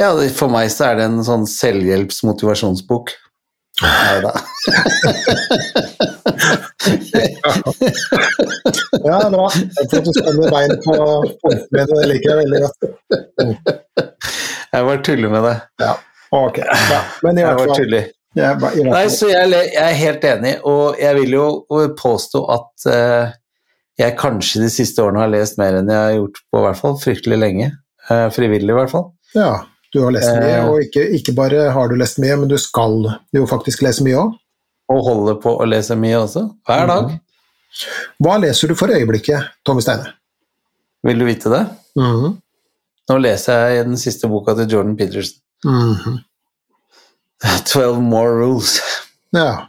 Ja, for meg så er det en sånn selvhjelps-motivasjonsbok. Nei da. (laughs) Ja, bra. Jeg tror du spenner bein på punktene mine, det liker jeg veldig godt. Jeg bare tuller med det. Ja, ok. Ja, men i hvert fall. Jeg, Nei, så jeg, jeg, er helt enig, og jeg vil jo påstå at eh, jeg kanskje de siste årene har lest mer enn jeg har gjort på hvert fall fryktelig lenge. Eh, frivillig, i hvert fall. Ja, du har lest mye, eh, og ikke, ikke, bare har du lest mye, men du skal jo faktisk lese mye òg. Og holder på å lese mye også. Hver dag. Mm. Hva leser du for øyeblikket, Tommy Steine? Vil du vite det? Mm. Nå leser jeg den siste boka til Jordan Peterson. Mm 12 More Rules. Ja.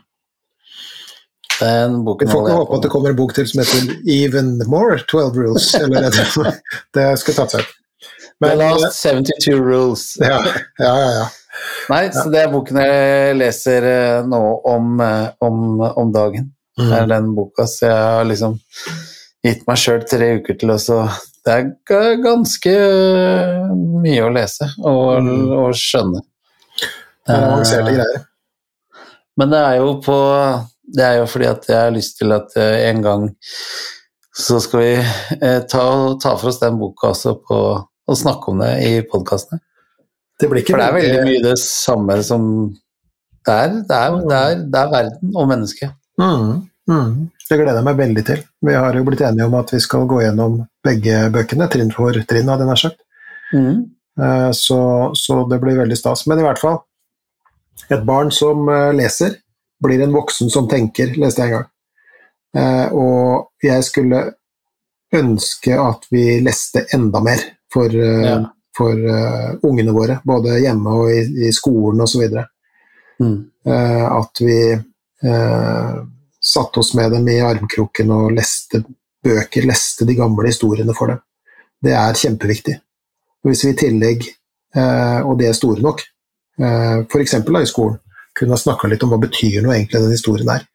Den boken Vi får ikke håpe at det kommer en bok til som heter Even More 12 Rules. Eller det, (laughs) det skal tatt seg. Men, The Last eh, 72 Rules. (laughs) Ja, ja, ja. ja. Nei, ja. så det er boken jeg leser eh, nå om, eh, om, om dagen. Mm. Det er den boka, så jeg har liksom gitt meg sjøl tre uker til å det er ganske mye å lese og, mm. og skjønne. Det er avanserte Eh, greier. Men det er jo på Det er jo fordi at jeg har lyst til at eh, en gang så skal vi eh, ta, ta for oss den boka også på og snakke om det i podkastene. Det blir ikke For det er veldig veldig- mye det samme som det er. Det er, det er, det er verden og mennesket. Mm, mm. Det gleder jeg meg veldig til. Vi har jo blitt enige om at vi skal gå gjennom begge bøkene, trinn for trinn, hadde jeg nær sagt. Mm. Så, så det blir veldig stas. Men i hvert fall, et barn som eh, leser, blir en voksen som tenker, leste jeg en gang. Eh, Og jeg skulle ønske at vi leste enda mer for, eh, Ja. for ungene våre, både hjemme og i, i skolen osv. Mm. Eh, At vi eh, satte oss med dem i armkroken og leste bøker, leste de gamle historiene for dem. Det er kjempeviktig. Hvis vi i tillegg, eh, og det er store nok, f.eks. i skolen, kunne ha snakka litt om hva betyr noe egentlig den historien her.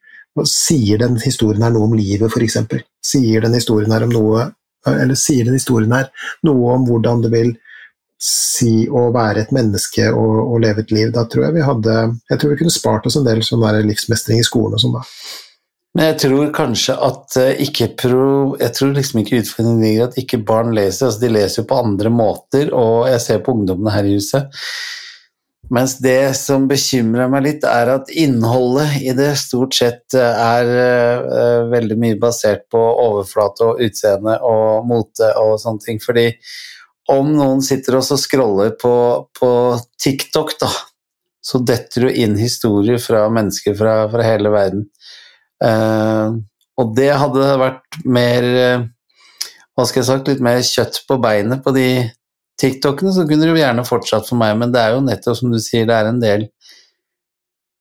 Sier den historien her noe om livet, f.eks.? Sier den historien her om noe eller sier den historien her noe om hvordan det vil si å være et menneske og, og leve et liv? Da tror jeg vi hadde Jeg tror vi kunne spart oss en del sånn livsmestring i skolen og sånn, da. Men jeg tror kanskje at eh, ikke pro, Jeg tror liksom ikke utfordringen ligger at ikke barn leser. altså De leser jo på andre måter, og jeg ser på ungdommene her i huset. Mens det som bekymrer meg litt, er at innholdet i det stort sett eh, er uh, veldig mye basert på overflate og utseende og mote og sånne ting. Fordi om noen sitter og scroller på, på TikTok, da, så detter du inn historier fra mennesker fra, fra hele verden. Uh, og det hadde vært mer uh, Hva skal jeg sagt, litt mer kjøtt på beinet på de TikTokene, så kunne det gjerne fortsatt for meg, men det er jo nettopp som du sier, det er en del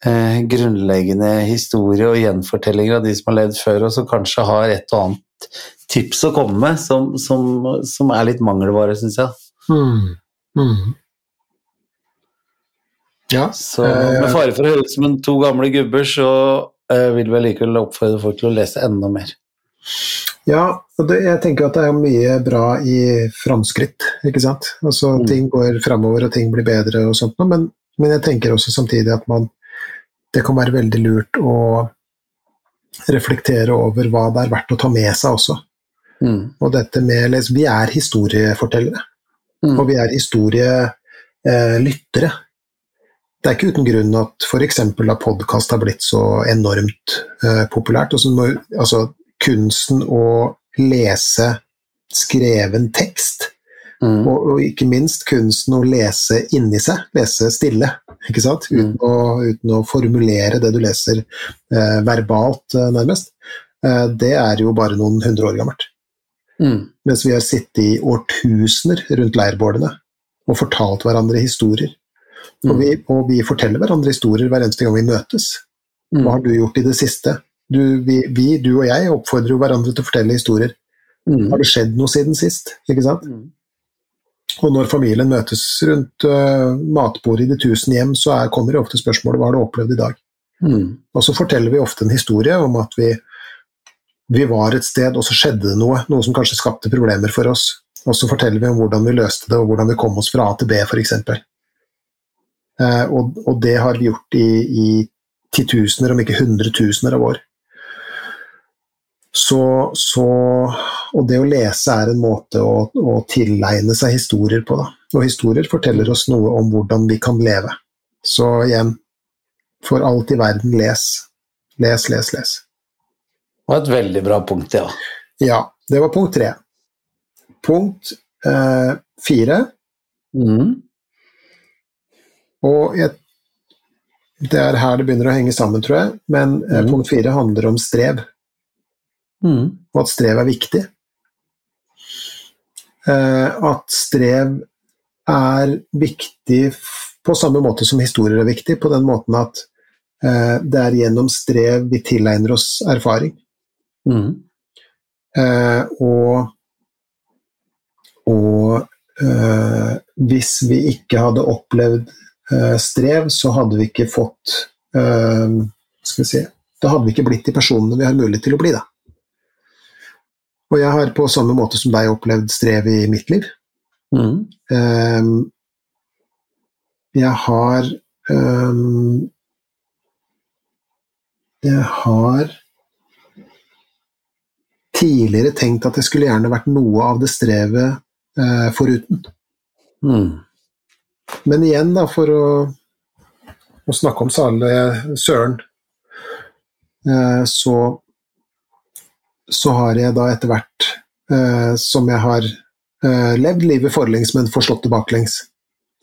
eh, grunnleggende historie og gjenfortellinger av de som har levd før, og som kanskje har et og annet tips å komme med, som, som, som er litt mangelvare, syns jeg. Mm. Mm. Ja. Så Eh, med fare for å høres ut som en to gamle gubber, så eh, vil vi likevel oppfordre folk til å lese enda mer. Ja, og det, jeg tenker at det er mye bra i framskritt, ikke sant. Altså, Mm. Ting går framover, og ting blir bedre og sånt, noe, men, men jeg tenker også samtidig at man Det kan være veldig lurt å reflektere over hva det er verdt å ta med seg også. Mm. Og dette med liksom, Vi er historiefortellere, Mm. og vi er historielyttere. Det er ikke uten grunn at f.eks. podkast har blitt så enormt eh, populært. og så må, altså kunsten å lese skreven tekst, Mm. og, og ikke minst kunsten å lese inni seg, lese stille, ikke sant? Uten, Mm. å, uten å formulere det du leser eh, verbalt, eh, nærmest. Eh, det er jo bare noen hundre år gammelt. Mm. Mens vi har sittet i årtusener rundt leirbålene og fortalt hverandre historier. Og, Mm. vi, og vi forteller hverandre historier hver eneste gang vi møtes. Hva Mm. har du gjort i det siste? Du, vi, vi, du og jeg oppfordrer jo hverandre til å fortelle historier. Mm. Har det skjedd noe siden sist? Ikke sant? Mm. Og når familien møtes rundt uh, matbordet i de tusen hjem, så er, kommer det ofte spørsmålet hva har du opplevd i dag? Mm. Og så forteller vi ofte en historie om at vi vi var et sted, og så skjedde det noe, noe som kanskje skapte problemer for oss. Og så forteller vi om hvordan vi løste det, og hvordan vi kom oss fra A til B, f.eks. Uh, og, og det har vi gjort i, i titusener, om ikke hundretusener av år. Så, så, og det å lese er en måte å, å tilegne seg historier på. Da. Og historier forteller oss noe om hvordan vi kan leve. Så igjen, for alt i verden, les. Les, les, les. Det var et veldig bra punkt, ja. Ja, det var punkt tre. Punkt eh, fire Mm. Og jeg, det er her det begynner å henge sammen, tror jeg. Men eh, Mhm. punkt fire handler om strev, Mm. og at strev er viktig. Eh, at strev er viktig på samme måte som historier er viktig, på den måten at eh, det er gjennom strev vi tilegner oss erfaring. Mm. Eh, og og hvis vi ikke hadde opplevd strev, så hadde vi ikke fått Skal vi si Da hadde vi ikke blitt de personene vi har mulighet til å bli, da. Og jeg har på samme måte som deg opplevd strev i mitt liv. Mm. Um, jeg har um, Jeg har tidligere tenkt at det skulle gjerne vært noe av det strevet uh, foruten. Mm. Men igjen, da, for å, å snakke om Sale Søren, uh, så, så har jeg da etter hvert eh, som jeg har eh, levd livet forlengs, men forstått det baklengs,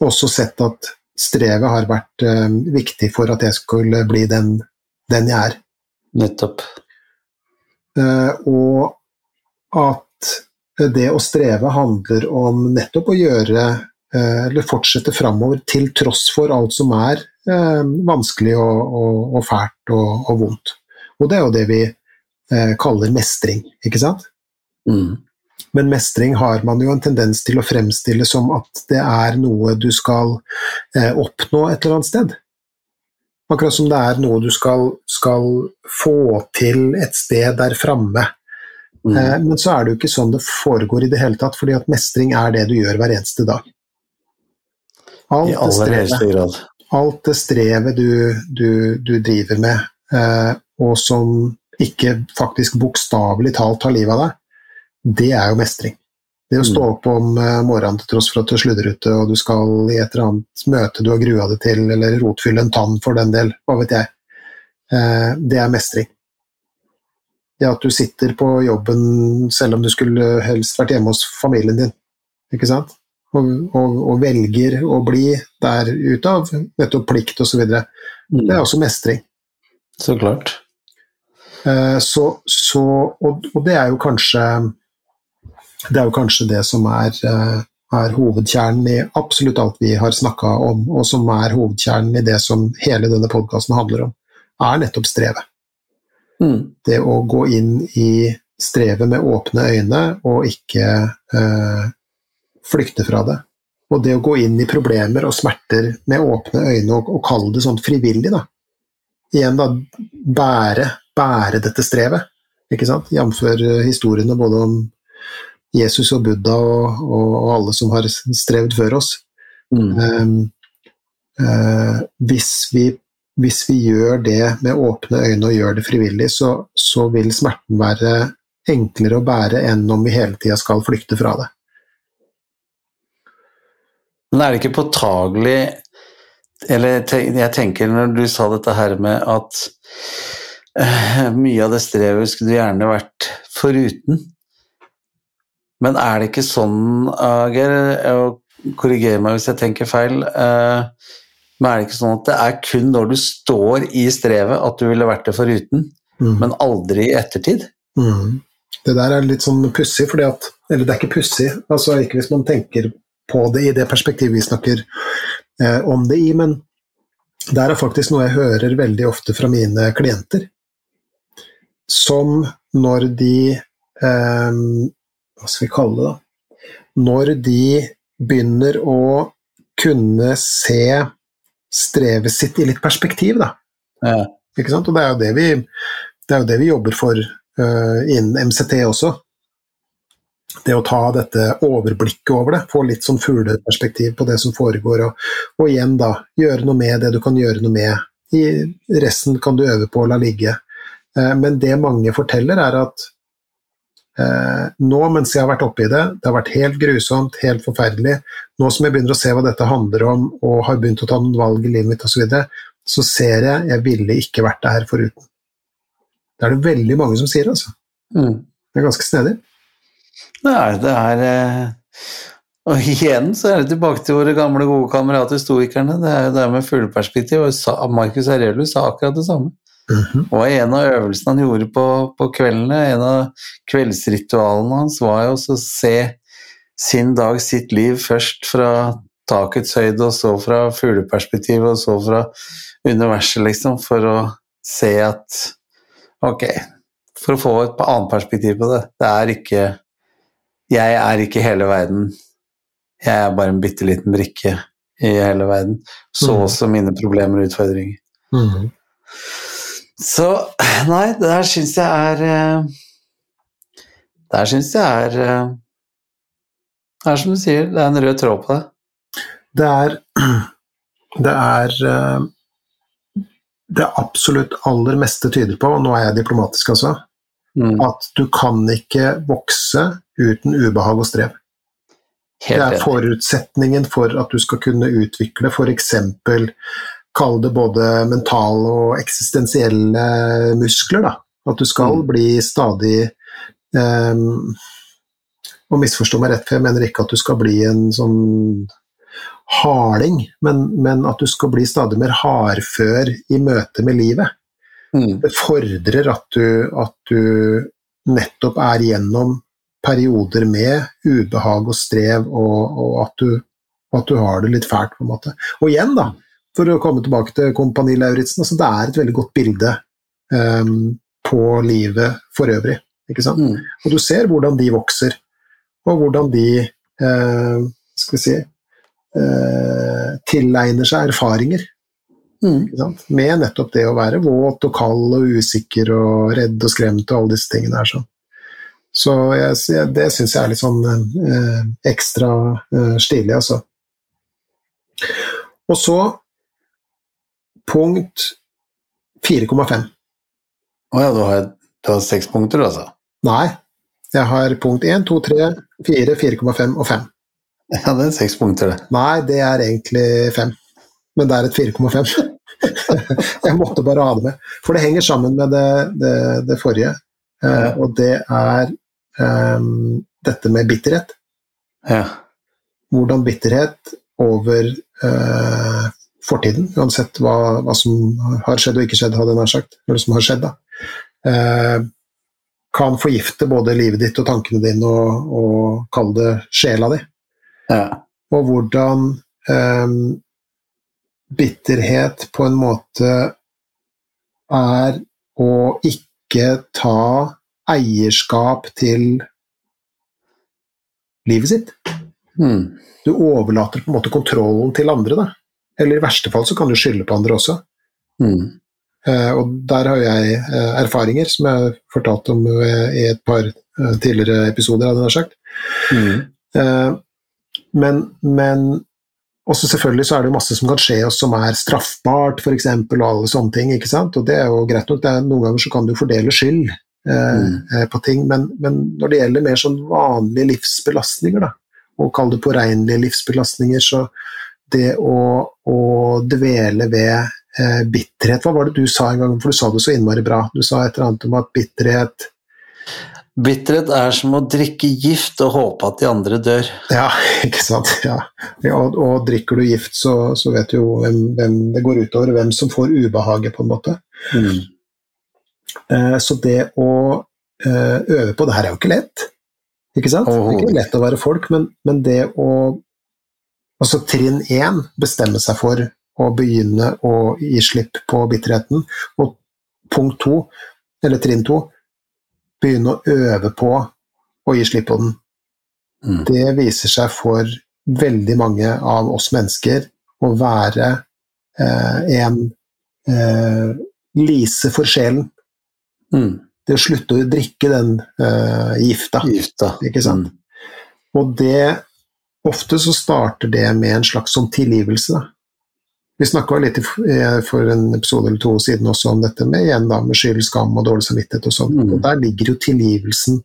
også sett at strevet har vært eh, viktig for at jeg skulle bli den, den jeg er. Nettopp. Eh, og at det å streve handler om nettopp å gjøre eh, eller fortsette framover til tross for alt som er eh, vanskelig og, og, og fælt og, og vondt. Og det er jo det vi eh, kaller mestring, ikke sant? Mm. Men mestring har man jo en tendens til å fremstille som at det er noe du skal eh, oppnå et eller annet sted. Akkurat som det er noe du skal, skal få til et sted der framme. Mm. Eh, men så er det jo ikke sånn det foregår i det hele tatt, fordi at mestring er det du gjør hver eneste dag. Alt I aller høyeste grad. alt det strevet du, du, du driver med, eh, og som ikke faktisk bokstavelig talt tar livet av deg, det er jo mestring. Det å stå Mm. opp om eh, morgenen til tross for at du er sludrete, og du skal i et eller annet møte du har grua deg til, eller rotfylle en tann for den del, hva vet jeg. Eh, det er mestring. Det at du sitter på jobben selv om du skulle helst vært hjemme hos familien din, ikke sant? Og, og, og velger å bli der ute av nettopp plikt osv. Det Mm. er også mestring. Så klart. Eh, Så, så, og, og det er jo kanskje det er jo kanskje det som er, eh, er hovedkjernen i absolutt alt vi har snakka om, og som er hovedkjernen i det som hele denne podkasten handler om, er nettopp strevet. Mm. Det å gå inn i strevet med åpne øyne og ikke eh, flykte fra det. Og det å gå inn i problemer og smerter med åpne øyne og, og kalle det sånn frivillig, da. Igjen, da. Bære, bære dette strevet. Ikke sant? Jf. historiene både om Jesus og Buddha og, og, og alle som har strevd før oss. Mm. Um, uh, hvis, vi, hvis vi gjør det med åpne øyne og gjør det frivillig, så, så vil smerten være enklere å bære enn om vi hele tida skal flykte fra det. Men er det ikke påtagelig Eller jeg tenker når du sa dette her med at eh, mye av det strevet skulle du gjerne vært foruten. Men er det ikke sånn, Ager, og korriger meg hvis jeg tenker feil, eh, men er det ikke sånn at det er kun når du står i strevet at du ville vært det foruten, Mm. men aldri i ettertid? Mm. Det der er litt sånn pussig, fordi at Eller det er ikke pussig, altså ikke hvis man tenker på det i det perspektivet vi snakker eh, om det i, men det er faktisk noe jeg hører veldig ofte fra mine klienter. Som når de eh, Hva skal vi kalle det, da? Når de begynner å kunne se strevet sitt i litt perspektiv, da. Ja. Ikke sant? Og det er jo det vi, det er jo det vi jobber for uh, innen MCT også. Det å ta dette overblikket over det, få litt sånn fugleperspektiv på det som foregår, og, og, igjen da, gjøre noe med det du kan gjøre noe med. I resten kan du øve på å la ligge. Uh, men det mange forteller, er at eh, nå mens jeg har vært oppi det, det har vært helt grusomt, helt forferdelig, nå som jeg begynner å se hva dette handler om, og har begynt å ta noen valg i livet mitt osv., så, videre, så ser jeg jeg ville ikke vært det her foruten. Det er det veldig mange som sier, altså. Mm. Det er ganske snedig. Nei, det er eh, Og igjen så er det tilbake til våre gamle, gode kamerater stoikerne. Det er jo det med fugleperspektiv. Og Marcus Aurelius sa akkurat det samme. Mm -hmm. Og en av øvelsene han gjorde på, på kveldene, en av kveldsritualene hans, var jo å se sin dag, sitt liv, først fra takets høyde, og så fra fugleperspektiv, og så fra universet, liksom, for å se at Ok, for å få et annet perspektiv på det. Det er ikke Jeg er ikke hele verden. Jeg er bare en bitte liten brikke i hele verden. Så mm. også mine problemer og utfordringer. Mm. Så nei, det der syns jeg er Det Der syns jeg er eh, Det er som du sier, det er en rød tråd på det. Det er (clears throat) Det er eh, det absolutt aller meste tyder på, og nå er jeg diplomatisk altså, mm. at du kan ikke vokse uten ubehag og strev. Helt det er forutsetningen for at du skal kunne utvikle f.eks. Kall det både mentale og eksistensielle muskler. Da. At du skal mm. bli stadig um, Og misforstå meg rett, for jeg mener ikke at du skal bli en sånn harding, men, men, at du skal bli stadig mer hardfør i møte med livet. Mm. Det fordrer at du, at du, nettopp er gjennom perioder med ubehag og strev, og, og at, du, at, du, har det litt fælt, på en måte. Og igjen, da, for å komme tilbake til Kompani Lauritzen, altså det er et veldig godt bilde um, på livet for øvrig. Ikke sant? Mm. Og du ser hvordan de vokser, og hvordan de uh, skal vi si, uh, tilegner seg erfaringer. Mm. Med nettopp det å være våt og kald og usikker og redd og skremt og alle disse tingene her. Sånn. Så jeg, det syns jeg er litt sånn eh, ekstra eh, stilig, altså. Og så punkt 4,5. Å ja, du har, du har seks punkter, altså? Nei. Jeg har punkt 1, 2, 3, 4, 4,5 og 5. Ja, det er seks punkter, det. Nei, det er egentlig fem. Men det er et 4,5. (laughs) jeg måtte bare ha det med. For det henger sammen med det, det, det forrige. Eh, og det er um, dette med bitterhet. Ja. Hvordan bitterhet over uh, fortiden, uansett hva, hva, som har skjedd og ikke skjedd, hadde jeg nær sagt, eller som har skjedd, da, Eh, kan forgifte både livet ditt og tankene dine og, og kalle det sjela di. Ja. Og hvordan eh, bitterhet på en måte er å ikke ta eierskap til livet sitt. Mm. Du overlater på en måte kontrollen til andre, da. Eller i verste fall så kan du skylde på andre også. Mm. Uh, og der har jeg uh, erfaringer som jeg har fortalt om uh, i et par tidligere episoder, hadde jeg sagt. Mm. Men, men også selvfølgelig så er det jo masse som kan skje oss som er straffbart, f.eks., og alle sånne ting. ikke sant? Og det er jo greit nok. Er, noen ganger så kan du fordele skyld eh, mm. På ting, men, men, når det gjelder mer sånn vanlige livsbelastninger, da, og kall det påregnelige livsbelastninger, så det å, å dvele ved eh, bitterhet Hva var det du sa en gang, for du sa det så innmari bra. Du sa et eller annet om at bitterhet Bitterhet er som å drikke gift og håpe at de andre dør. Ja, (laughs) ikke sant. Ja. Ja, og, og, drikker du gift, så, så vet du jo hvem, hvem, det går utover, hvem som får ubehaget, på en måte. Mm. Eh, så det å eh, øve på det her er jo ikke lett. Ikke sant? Det er ikke lett å være folk, men, men det å Altså trinn én bestemme seg for å begynne å gi slipp på bitterheten, og punkt to, eller trinn to, begynne å øve på å gi slipp på den. Mm. Det viser seg for veldig mange av oss mennesker å være eh, en eh, lise for sjelen. Mm. det å slutte å drikke den uh, gifta. Gifta. Ikke sant? Og det Ofte så starter det med en slags sånn tilgivelse. Da. Vi snakka litt for en episode eller to siden også om dette med igjen da, med skyld, skam og dårlig samvittighet og sånn. Mm. Og der ligger jo tilgivelsen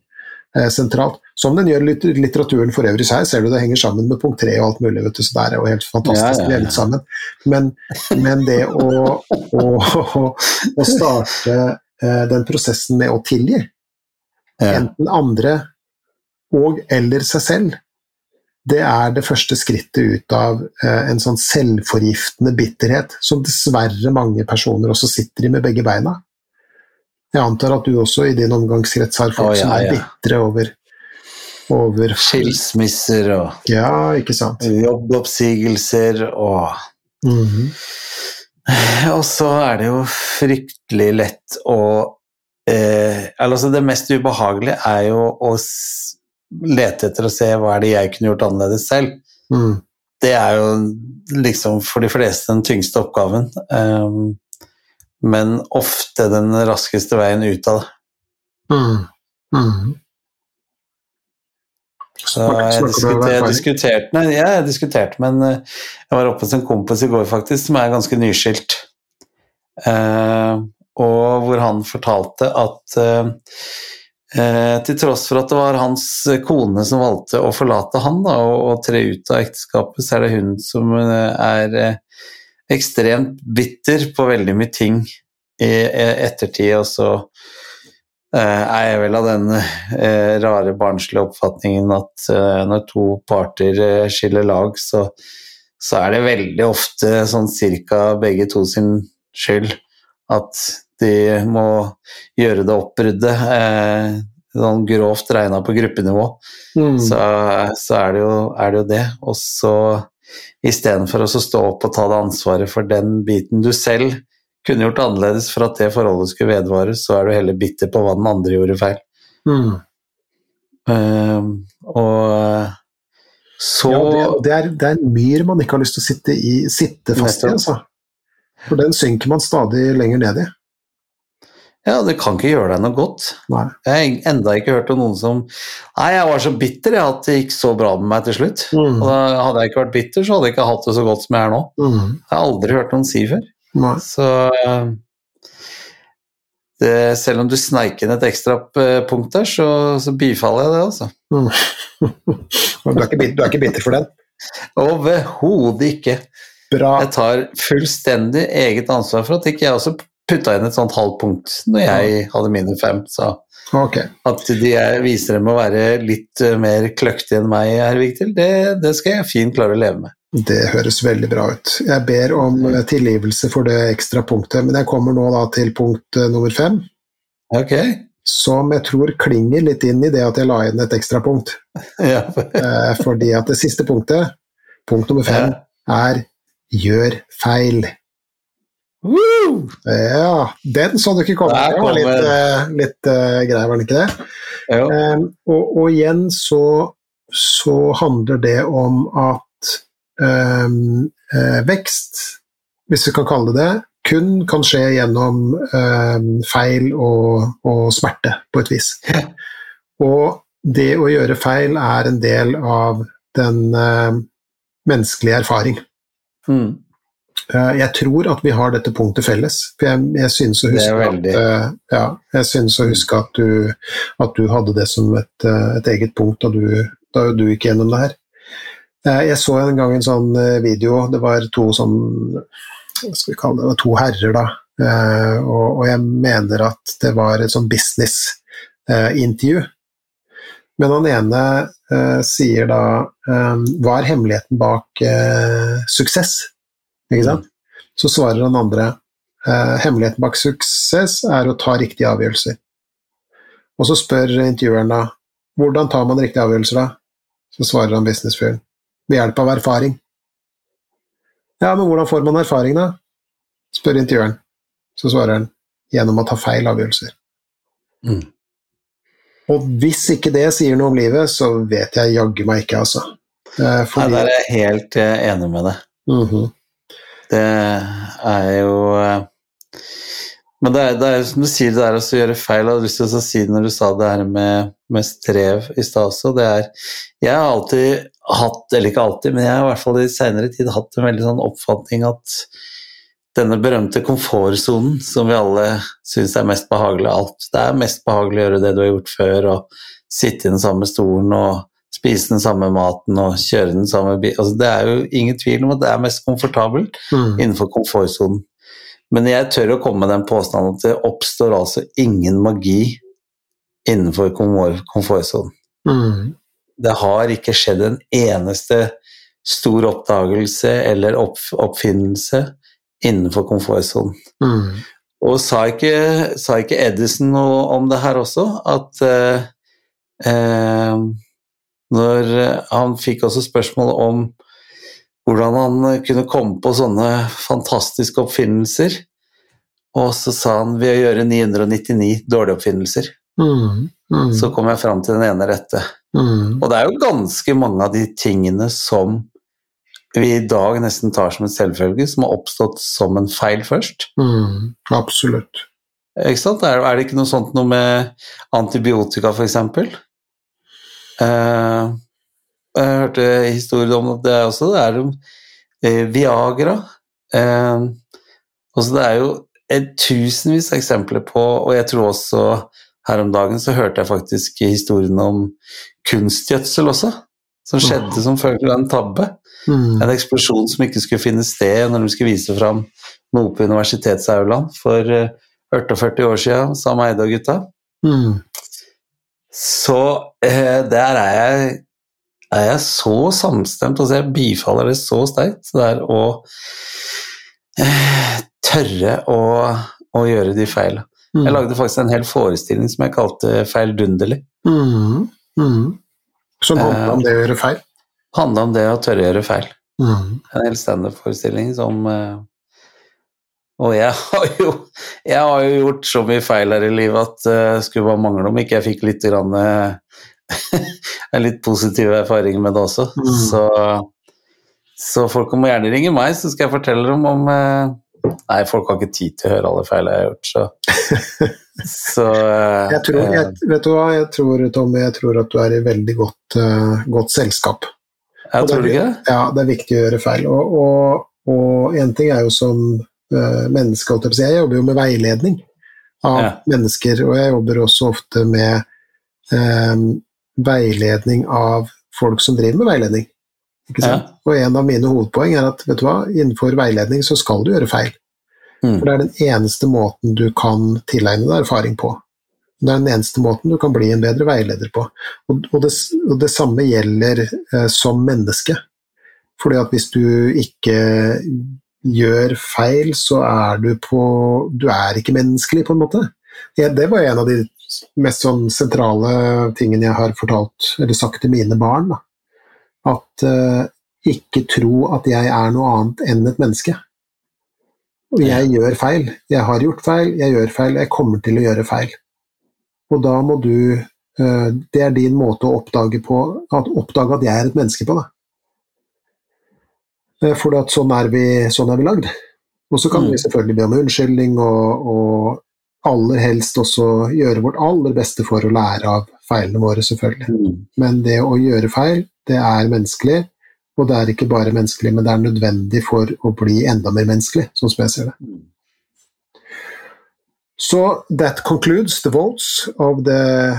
eh, sentralt. Som den gjør litteraturen for øvrig. seg, her ser du det henger sammen med punkt tre og alt mulig. vet du, Så der er jo helt fantastisk Ja, ja, ja. sammen. Men, men det å, å, å starte eh, den prosessen med å tilgi, enten andre og eller seg selv, det er det første skrittet ut av eh, en sånn selvforgiftende bitterhet, som dessverre mange personer også sitter i med begge beina. Jeg antar at du også i din omgangskrets har folk oh, ja, som er ja. bitre over, over Skilsmisser og Ja, ikke sant. jobboppsigelser og Mhm. Og så er det jo fryktelig lett å eh, altså Det mest ubehagelige er jo å lete etter å se hva er det jeg kunne gjort annerledes selv. Mm. Det er jo liksom for de fleste den tyngste oppgaven. Um, men ofte den raskeste veien ut av det. Mm. Mm. Så jeg, snakker diskuter, jeg diskuterte nei, ja, jeg diskuterte men eh, Jeg var oppe hos en kompis i går, faktisk, som er ganske nyskilt. Eh, og hvor han fortalte at eh, eh, til tross for at det var hans kone som valgte å forlate han da, og, og tre ut av ekteskapet, så er det hun som eh, er eh, ekstremt bitter på veldig mye ting i i ettertid, og så eh, er jeg vel av den rare, barnslige oppfatningen at når to parter skiller lag, så, så er det veldig ofte sånn cirka begge to sin skyld at de må gjøre det oppbruddet. Eh, sånn grovt regna på gruppenivå, Mm. så, så er, det jo, er det jo det. Og så istedenfor å stå opp og ta det ansvaret for den biten du selv kunne gjort annerledes for at det forholdet skulle vedvare, så er du heller bitter på hva den andre gjorde feil. Mm. Ehm, og så Ja, det, det, er, det er en myr man ikke har lyst til å sitte, i, sitte fast i, altså. For den synker man stadig lenger ned i. Ja, det kan ikke gjøre deg noe godt. Nei. Jeg har enda ikke hørt om noen som Nei, jeg var så bitter jeg, at det gikk så bra med meg til slutt. Mm. Og da hadde jeg ikke vært bitter, så hadde jeg ikke hatt det så godt som jeg er nå. Mm. Jeg har aldri hørt noen si før. Nei. Så eh, det, selv om du sneik inn et ekstra eh, punkt der, så, så bifaller jeg det, altså. Mm. (laughs) Du, er ikke, du er ikke bitter for den? Overhodet ikke. Bra. Jeg tar fullstendig eget ansvar for at ikke jeg også putta inn et sånt halvt punkt når jeg hadde mine fem. Så okay. at de er, viser dem å være litt eh, mer kløktige enn meg, herr Vigtil, det, det skal jeg fint klare å leve med. Det høres veldig bra ut. Jeg ber om eh, tilgivelse for det ekstra punktet, men jeg kommer nå da til punkt eh, nummer fem, Ok. som jeg tror klinger litt inn i det at jeg la inn et ekstra punkt. (laughs) Ja. Fordi at det siste punktet, punkt nummer fem, er gjør feil. Woo! Ja, den så du ikke komme. Der Det var litt, kommer- eh, litt uh, grei, var den ikke det? Eh, og, og igjen så, så handler det om at um, uh, vekst, hvis vi kan kalle det det, kun kan skje gjennom um, feil og, og smerte, på et vis. (laughs) Og det å gjøre feil er en del av den menneskelige erfaring. Mm. Eh, Jeg tror at vi har dette punktet felles. Jeg, jeg synes å huske at, veldig. eh, ja, jeg synes å huske at du, at du hadde det som et, eh, et eget punkt da du, da du gikk gjennom det her. Jeg så en gang en sånn video, det var to sånn hva skal vi kalle det, det var to herrer da, og, og jeg mener at det var et sånn business-intervju. Men han ene sier da Hva er hemmeligheten bak suksess? Ikke sant? Så svarer han andre eh, hemmeligheten bak suksess er å ta riktige avgjørelser. Og så spør intervjueren da hvordan tar man riktige avgjørelser da? Så svarer han businessfyren ved hjelp av erfaring. Ja, men hvordan får man erfaring da? spør intervjueren. Så svarer han gjennom å ta feil avgjørelser. Mm. Og hvis ikke det sier noe om livet, så vet jeg jaggu meg ikke, altså. Fordi... Nei, der er jeg helt eh, enig med deg. Mhm. Det er jo eh, Men det er, det er som du sier, det er å gjøre feil. Jeg hadde lyst til å si det når du sa det her med, med strev i stad også. Det er Jeg har alltid hatt, eller ikke alltid, men jeg har i hvert fall i seinere tid hatt en veldig sånn oppfatning at denne berømte komfortsonen som vi alle syns er mest behagelig av alt. Det er mest behagelig å gjøre det du har gjort før, og sitte i den samme stolen og spise den samme maten og kjøre den samme bil. Altså, det er jo ingen tvil om at det er mest komfortabelt Mm. innenfor komfortsonen. Men jeg tør å komme med den påstanden at det oppstår altså ingen magi innenfor komfort- komfortsonen. Mm. Det har ikke skjedd en eneste stor oppdagelse eller opp, oppfinnelse innenfor komfortsonen. Mm. Og sa ikke, sa ikke Edison noe om det her også? At eh, eh, når han fikk også spørsmål om hvordan han kunne komme på sånne fantastiske oppfinnelser, og så sa han ved å gjøre 999 dårlige oppfinnelser, Mm. Mm. så kom jeg fram til den ene rette. Mm. Og det er jo ganske mange av de tingene som vi i dag nesten tar som en selvfølge, som har oppstått som en feil først. Mm. Absolutt. Ikke sant? Er, er det ikke noe sånt noe med antibiotika, f.eks.? Eh, jeg hørte historier om at det er også det er eh, Viagra. Eh, også det er jo et tusenvis av eksempler på, og jeg tror også her om dagen så hørte jeg faktisk historien om kunstgjødsel også, som skjedde som følge av en tabbe. Mm. En eksplosjon som ikke skulle finne sted når de skulle vise fram noe på universitetsaulaen for eh, 48 år siden, sa Eide og gutta. Mm. Så eh, der er jeg, er jeg så samstemt, altså jeg bifaller det så sterkt. Det er å eh, tørre å, å gjøre de feilene. Mm. Jeg lagde faktisk en hel forestilling som jeg kalte Feildunderlig. Mm. Mm. Som handler om det å gjøre feil. Handla om det å tørre å gjøre feil. Mm. En hel standup-forestilling som eh, Og jeg har, jo, jeg har jo gjort så mye feil her i livet at det skulle bare mangle om ikke jeg fikk litt grann, eh, (laughs) en litt positiv erfaring med det også. Mm. Så, så folk må gjerne ringe meg, så skal jeg fortelle dem om uh, Nei, folk har ikke tid til å høre alle feil jeg har gjort, så, (laughs) så uh, Jeg tror, jeg, vet du hva, jeg tror, Tommy, jeg tror at du er i veldig godt, godt selskap. Jeg tror du ikke det? Ja, det er viktig å gjøre feil. Og, og, og en ting er jo som uh, menneske, holdt jeg jobber jo med veiledning av Ja. mennesker, og jeg jobber også ofte med um, veiledning av folk som driver med veiledning. Sant? Og en av mine hovedpoeng er at vet du hva, innenfor veiledning så skal du gjøre feil. Mm. For det er den eneste måten du kan tilegne deg erfaring på. Det er den eneste måten du kan bli en bedre veileder på. Og, og, det, og det samme gjelder eh, som menneske. Fordi at hvis du ikke gjør feil, så er du på Du er ikke menneskelig, på en måte. Det var en av de mest sånn sentrale tingene jeg har fortalt, eller sagt til mine barn. Da. At uh, ikke tro at jeg er noe annet enn et menneske. Og jeg gjør feil. Jeg har gjort feil, jeg gjør feil, jeg kommer til å gjøre feil. Og da må du uh, Det er din måte å oppdage, på, at, oppdage at jeg er et menneske på, da. Eh, For sånn er vi, sånn er vi lagd. Og så kan Mm. vi selvfølgelig be om unnskyldning, og, og aller helst også gjøre vårt aller beste for å lære av feilene våre, selvfølgelig. Mm. Men det å gjøre feil, det er menneskelig. Og det er ikke bare menneskelig, men det er nødvendig for å bli enda mer menneskelig, sånn som jeg ser det. Så So that concludes the votes of the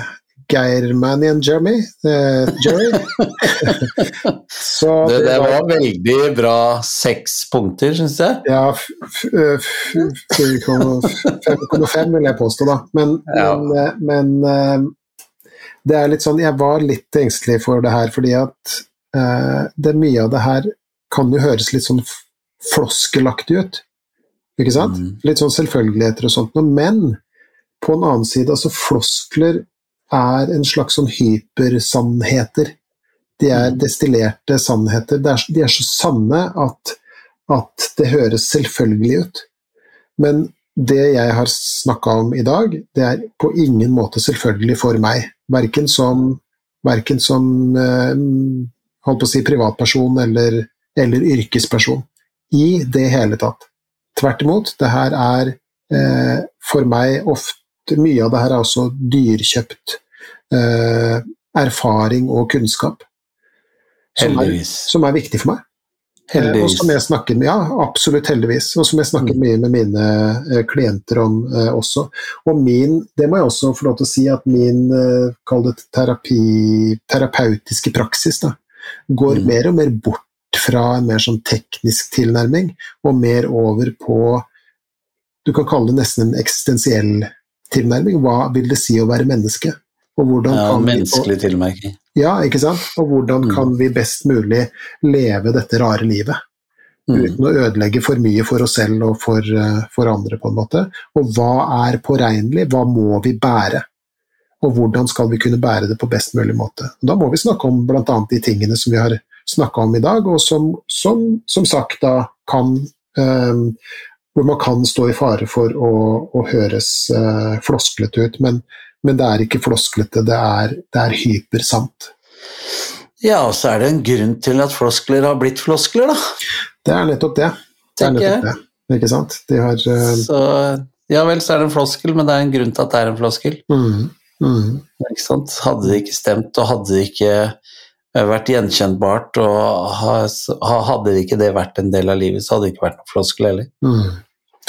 Geirmanian Jeremy. Eh, Jerry. (laughs) Så Det, det var veldig bra seks punkter, syns jeg. Ja, f- f- f- 4,5 vil jeg påstå, da. Men, Ja. men, eh, men eh, det er litt sånn Jeg var litt engstelig for det her, fordi at eh, det mye av det her kan jo høres litt sånn floskelaktig ut. Ikke sant? Mm. Litt sånn selvfølgeligheter og sånt noe. Men på en annen side, altså floskler er en slags sånn hypersannheter. De er Mm. destillerte sannheter. Er, de er så sanne at, at det høres selvfølgelig ut. Men det jeg har snakka om i dag, det er på ingen måte selvfølgelig for meg. Verken som, verken som eh, holdt på å si privatperson eller, eller yrkesperson. I det hele tatt. Tvert imot, det her er eh, for meg ofte Mye av det her er også dyrkjøpt eh, erfaring og kunnskap. Som er, som er viktig for meg. Eh, Og som jeg snakker med, ja, absolutt heldigvis. Og som jeg snakker mye med mine eh, klienter om eh, også. Og min, det må jeg også få lov til å si, at min eh, kall det terapi, terapeutiske praksis da, går Mm. mer og mer bort fra en mer sånn teknisk tilnærming, og mer over på Du kan kalle det nesten en eksistensiell tilnærming. Hva vil det si å være menneske? Og hvordan Ja, kan vi- og- menneskelig tilmerking. ja, ikke sant? Og hvordan Mm. kan vi best mulig leve dette rare livet? Mm. Uten å ødelegge for mye for oss selv og for, eh, for andre, på en måte. Og hva er påregnelig? Hva må vi bære? Og hvordan skal vi kunne bære det på best mulig måte? Da må vi snakke om bl.a. de tingene som vi har snakka om i dag, og som som, som sagt da kan eh, Hvor man kan stå i fare for å, å høres eh, flosklete ut, men, men det er ikke flosklete, det er, det er hypersant. Ja, og så er det en grunn til at floskler har blitt floskler, da. Det er nettopp det. Det er nettopp det. Ikke sant? De har eh, Så ja vel, så er det en floskel, men det er en grunn til at det er en floskel. mm, mm, Ikke sant? Hadde det ikke stemt, og hadde det ikke eh, vært gjenkjennbart, og ha- ha- hadde det ikke det vært en del av livet, så hadde det ikke vært noen floskel heller. mm,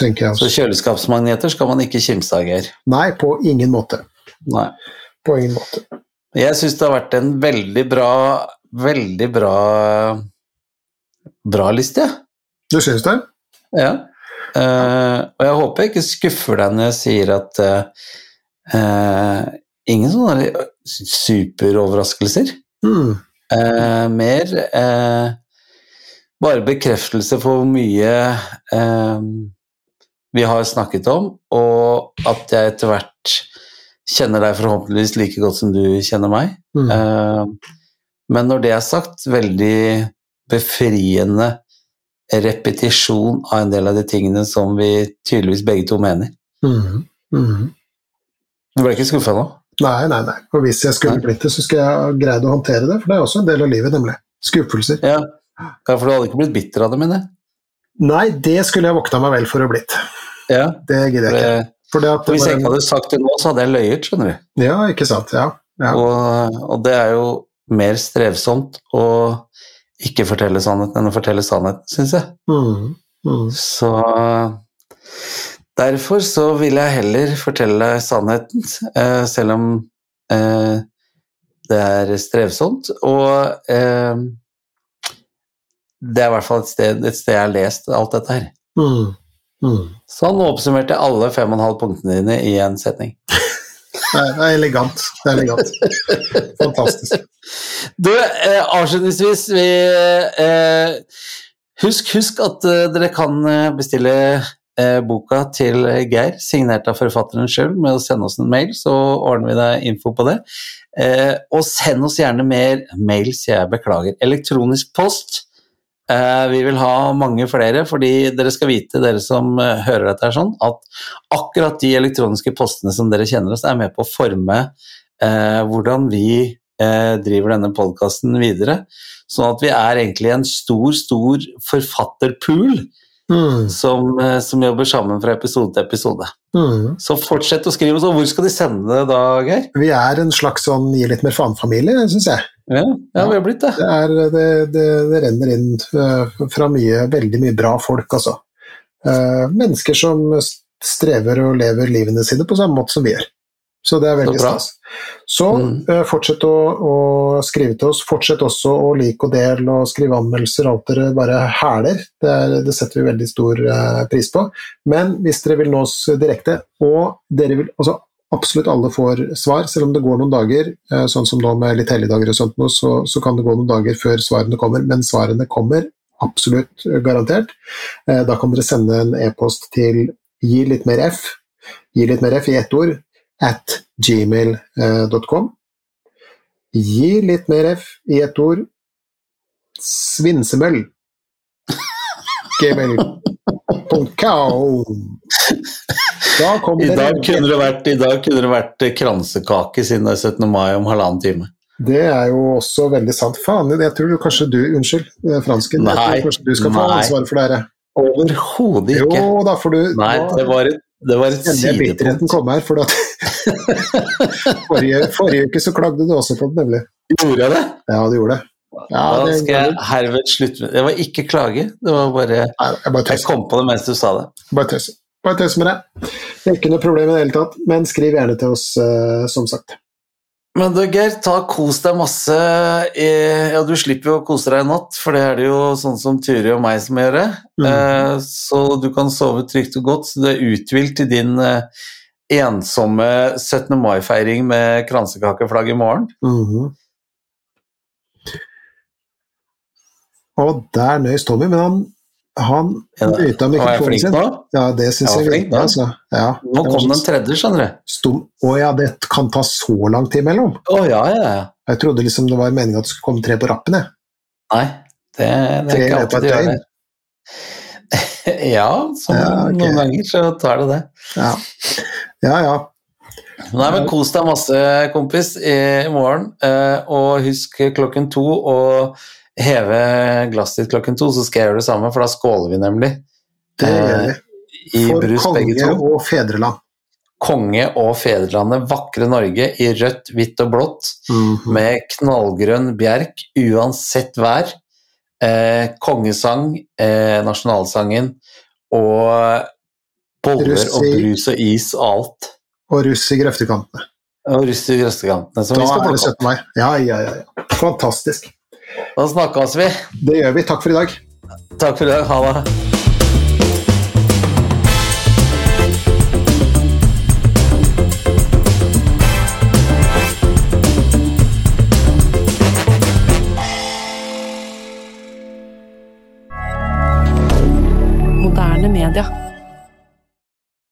tenker jeg Så kjøleskapsmagneter skal man ikke kimse av, Geir. Nei, på ingen måte. Nei. På ingen måte. Jeg syns det har vært en veldig bra, veldig bra bra liste, jeg. Du syns det? Ja. Uh, og jeg håper jeg ikke skuffer deg når jeg sier at uh, ingen sånne superoverraskelser. Mm, Uh, mer bare bekreftelse for hvor mye vi har snakket om, og at jeg etter hvert kjenner deg forhåpentligvis like godt som du kjenner meg. mm, Eh, men når det er sagt, veldig befriende repetisjon av en del av de tingene som vi tydeligvis begge to mener. mm, mm. Du ble ikke skuffa nå? Nei, nei, nei. Og hvis jeg skulle blitt det, så skulle jeg ha greid å håndtere det, for det er også en del av livet, nemlig. Skuffelser. Ja. ja, for du hadde ikke blitt bitter av det, mener jeg? Nei, det skulle jeg vokta meg vel for å blitt. Ja, Det gidder jeg ikke. for, hvis jeg ikke hadde sagt det nå, så hadde jeg løyet, skjønner du. Ja, ikke sant. Ja. ja. Og, og det er jo mer strevsomt å ikke fortelle sannheten enn å fortelle sannheten, syns jeg. Mm, mm. Så derfor så vil jeg heller fortelle sannheten, eh, selv om eh, det er strevsomt. Og eh, det er i hvert fall et sted, et sted jeg har lest alt dette her. Mm, mm. Så nå oppsummerte alle fem og en halv punktene dine i en setning. Det er, er elegant. Det er elegant. Fantastisk. (laughs) Du, eh, avslutningsvis vi, eh, husk, husk at eh, dere kan eh, bestille eh, boka til Geir, signert av forfatteren sjøl, med å sende oss en mail, så ordner vi deg info på det. Eh, og send oss gjerne mer mail, sier jeg beklager. Elektronisk post. Eh, vi vil ha mange flere, fordi dere skal vite, dere som eh, hører dette sånn, at akkurat de elektroniske postene som dere kjenner oss, er med på å forme eh, hvordan vi eh, driver denne podkasten videre. Sånn at vi er egentlig en stor, stor forfatterpool Mm, som, eh, som jobber sammen fra episode til episode. mm. Så fortsett å skrive. Så hvor skal de sende det da, Geir? Vi er en slags sånn gi litt mer faen-familie, syns jeg. Ja, ja, vi har blitt det. Det, er, det, det, det renner inn eh, fra mye, veldig mye bra folk, altså. Eh, mennesker som strever og lever livene sine på samme måte som vi gjør. Så det er veldig stas. Så Mm. eh, fortsett å, å skrive til oss. Fortsett også å like og dele og skrive anmeldelser, alt dere bare hæler. Det, er, det setter vi veldig stor eh, pris på. Men hvis dere vil nå oss direkte, og dere vil altså Absolutt alle får svar, selv om det går noen dager, eh, sånn som nå med litt helligdager og sånt, nå, så, så kan det gå noen dager før svarene kommer, men svarene kommer absolutt eh, garantert. Eh, Da kan dere sende en e-post til gi litt mer f, gi litt mer f i ett ord, at gmail.com. Gi litt mer f i ett ord, svinsemøll. Gmail.com. Da I dag kunne det vært, i dag kunne det vært eh, kransekake siden det er 17. mai om halvannen time. Det er jo også veldig sant. Faen, jeg tror kanskje du Unnskyld, fransken. fransken. jeg tror kanskje du skal få nei. ansvaret for det her. Overhodet Jo da, får du Nei, det var, et, Det var et sidepunkt. bitterheten sidepunkt. her, for at (laughs) forrige, forrige uke så klagde du også på det, nemlig. Gjorde jeg det? Ja, du gjorde det. Ja, Da det skal jeg herved slutte med Det var ikke klage, det var bare Nei, jeg bare Jeg kom på det mens du sa det. Bare tøyser. Bare tøyser med det. Det er ikke noe problem i det hele tatt, men skriv gjerne til oss, eh, som sagt. Men du, Geir, ta kos deg masse. i, Ja, du slipper jo å kose deg i natt, for det er det jo sånn som Turi og meg som gjør det. Mm. Eh, Så du kan sove trygt og godt, så du er uthvilt til din eh, ensomme 17. mai-feiring med kransekakeflagg i morgen. Mhm. Og der nøys Tommy, men han, han jeg mikrofonen sin. Ja, det syns Jeg er jeg flink, virkelig, altså. Ja, Nå kom den tredje, skjønner du. Stum. Å ja, det kan ta så lang tid imellom. Å ja, ja, ja. Jeg trodde liksom det var meninga at det skulle komme tre på rappen, jeg. Nei, det, det er ikke alltid det et gjør det. (laughs) Ja, som Ja, okay. noen ganger så tar det det. Ja, ja. ja. Nei, men kos deg masse, kompis, i morgen. eh, Og husk klokken to å heve glasset ditt klokken to, så skal jeg gjøre det samme, for da skåler vi nemlig. Det gjør vi. I For brus konge og fedreland. Konge og fedrelandet, vakre Norge i rødt, hvitt og blått, Mhm. med knallgrønn bjerk uansett vær. Eh, kongesang, eh, nasjonalsangen og boller Russi, og brus og is og alt. Og russ i grøftekantene. Og russ i grøftekantene. Da er det 17. mai. Ja, ja. ja. Fantastisk. Da snakkes vi. Det gjør vi. Takk for i dag. Takk for i dag. Ha det.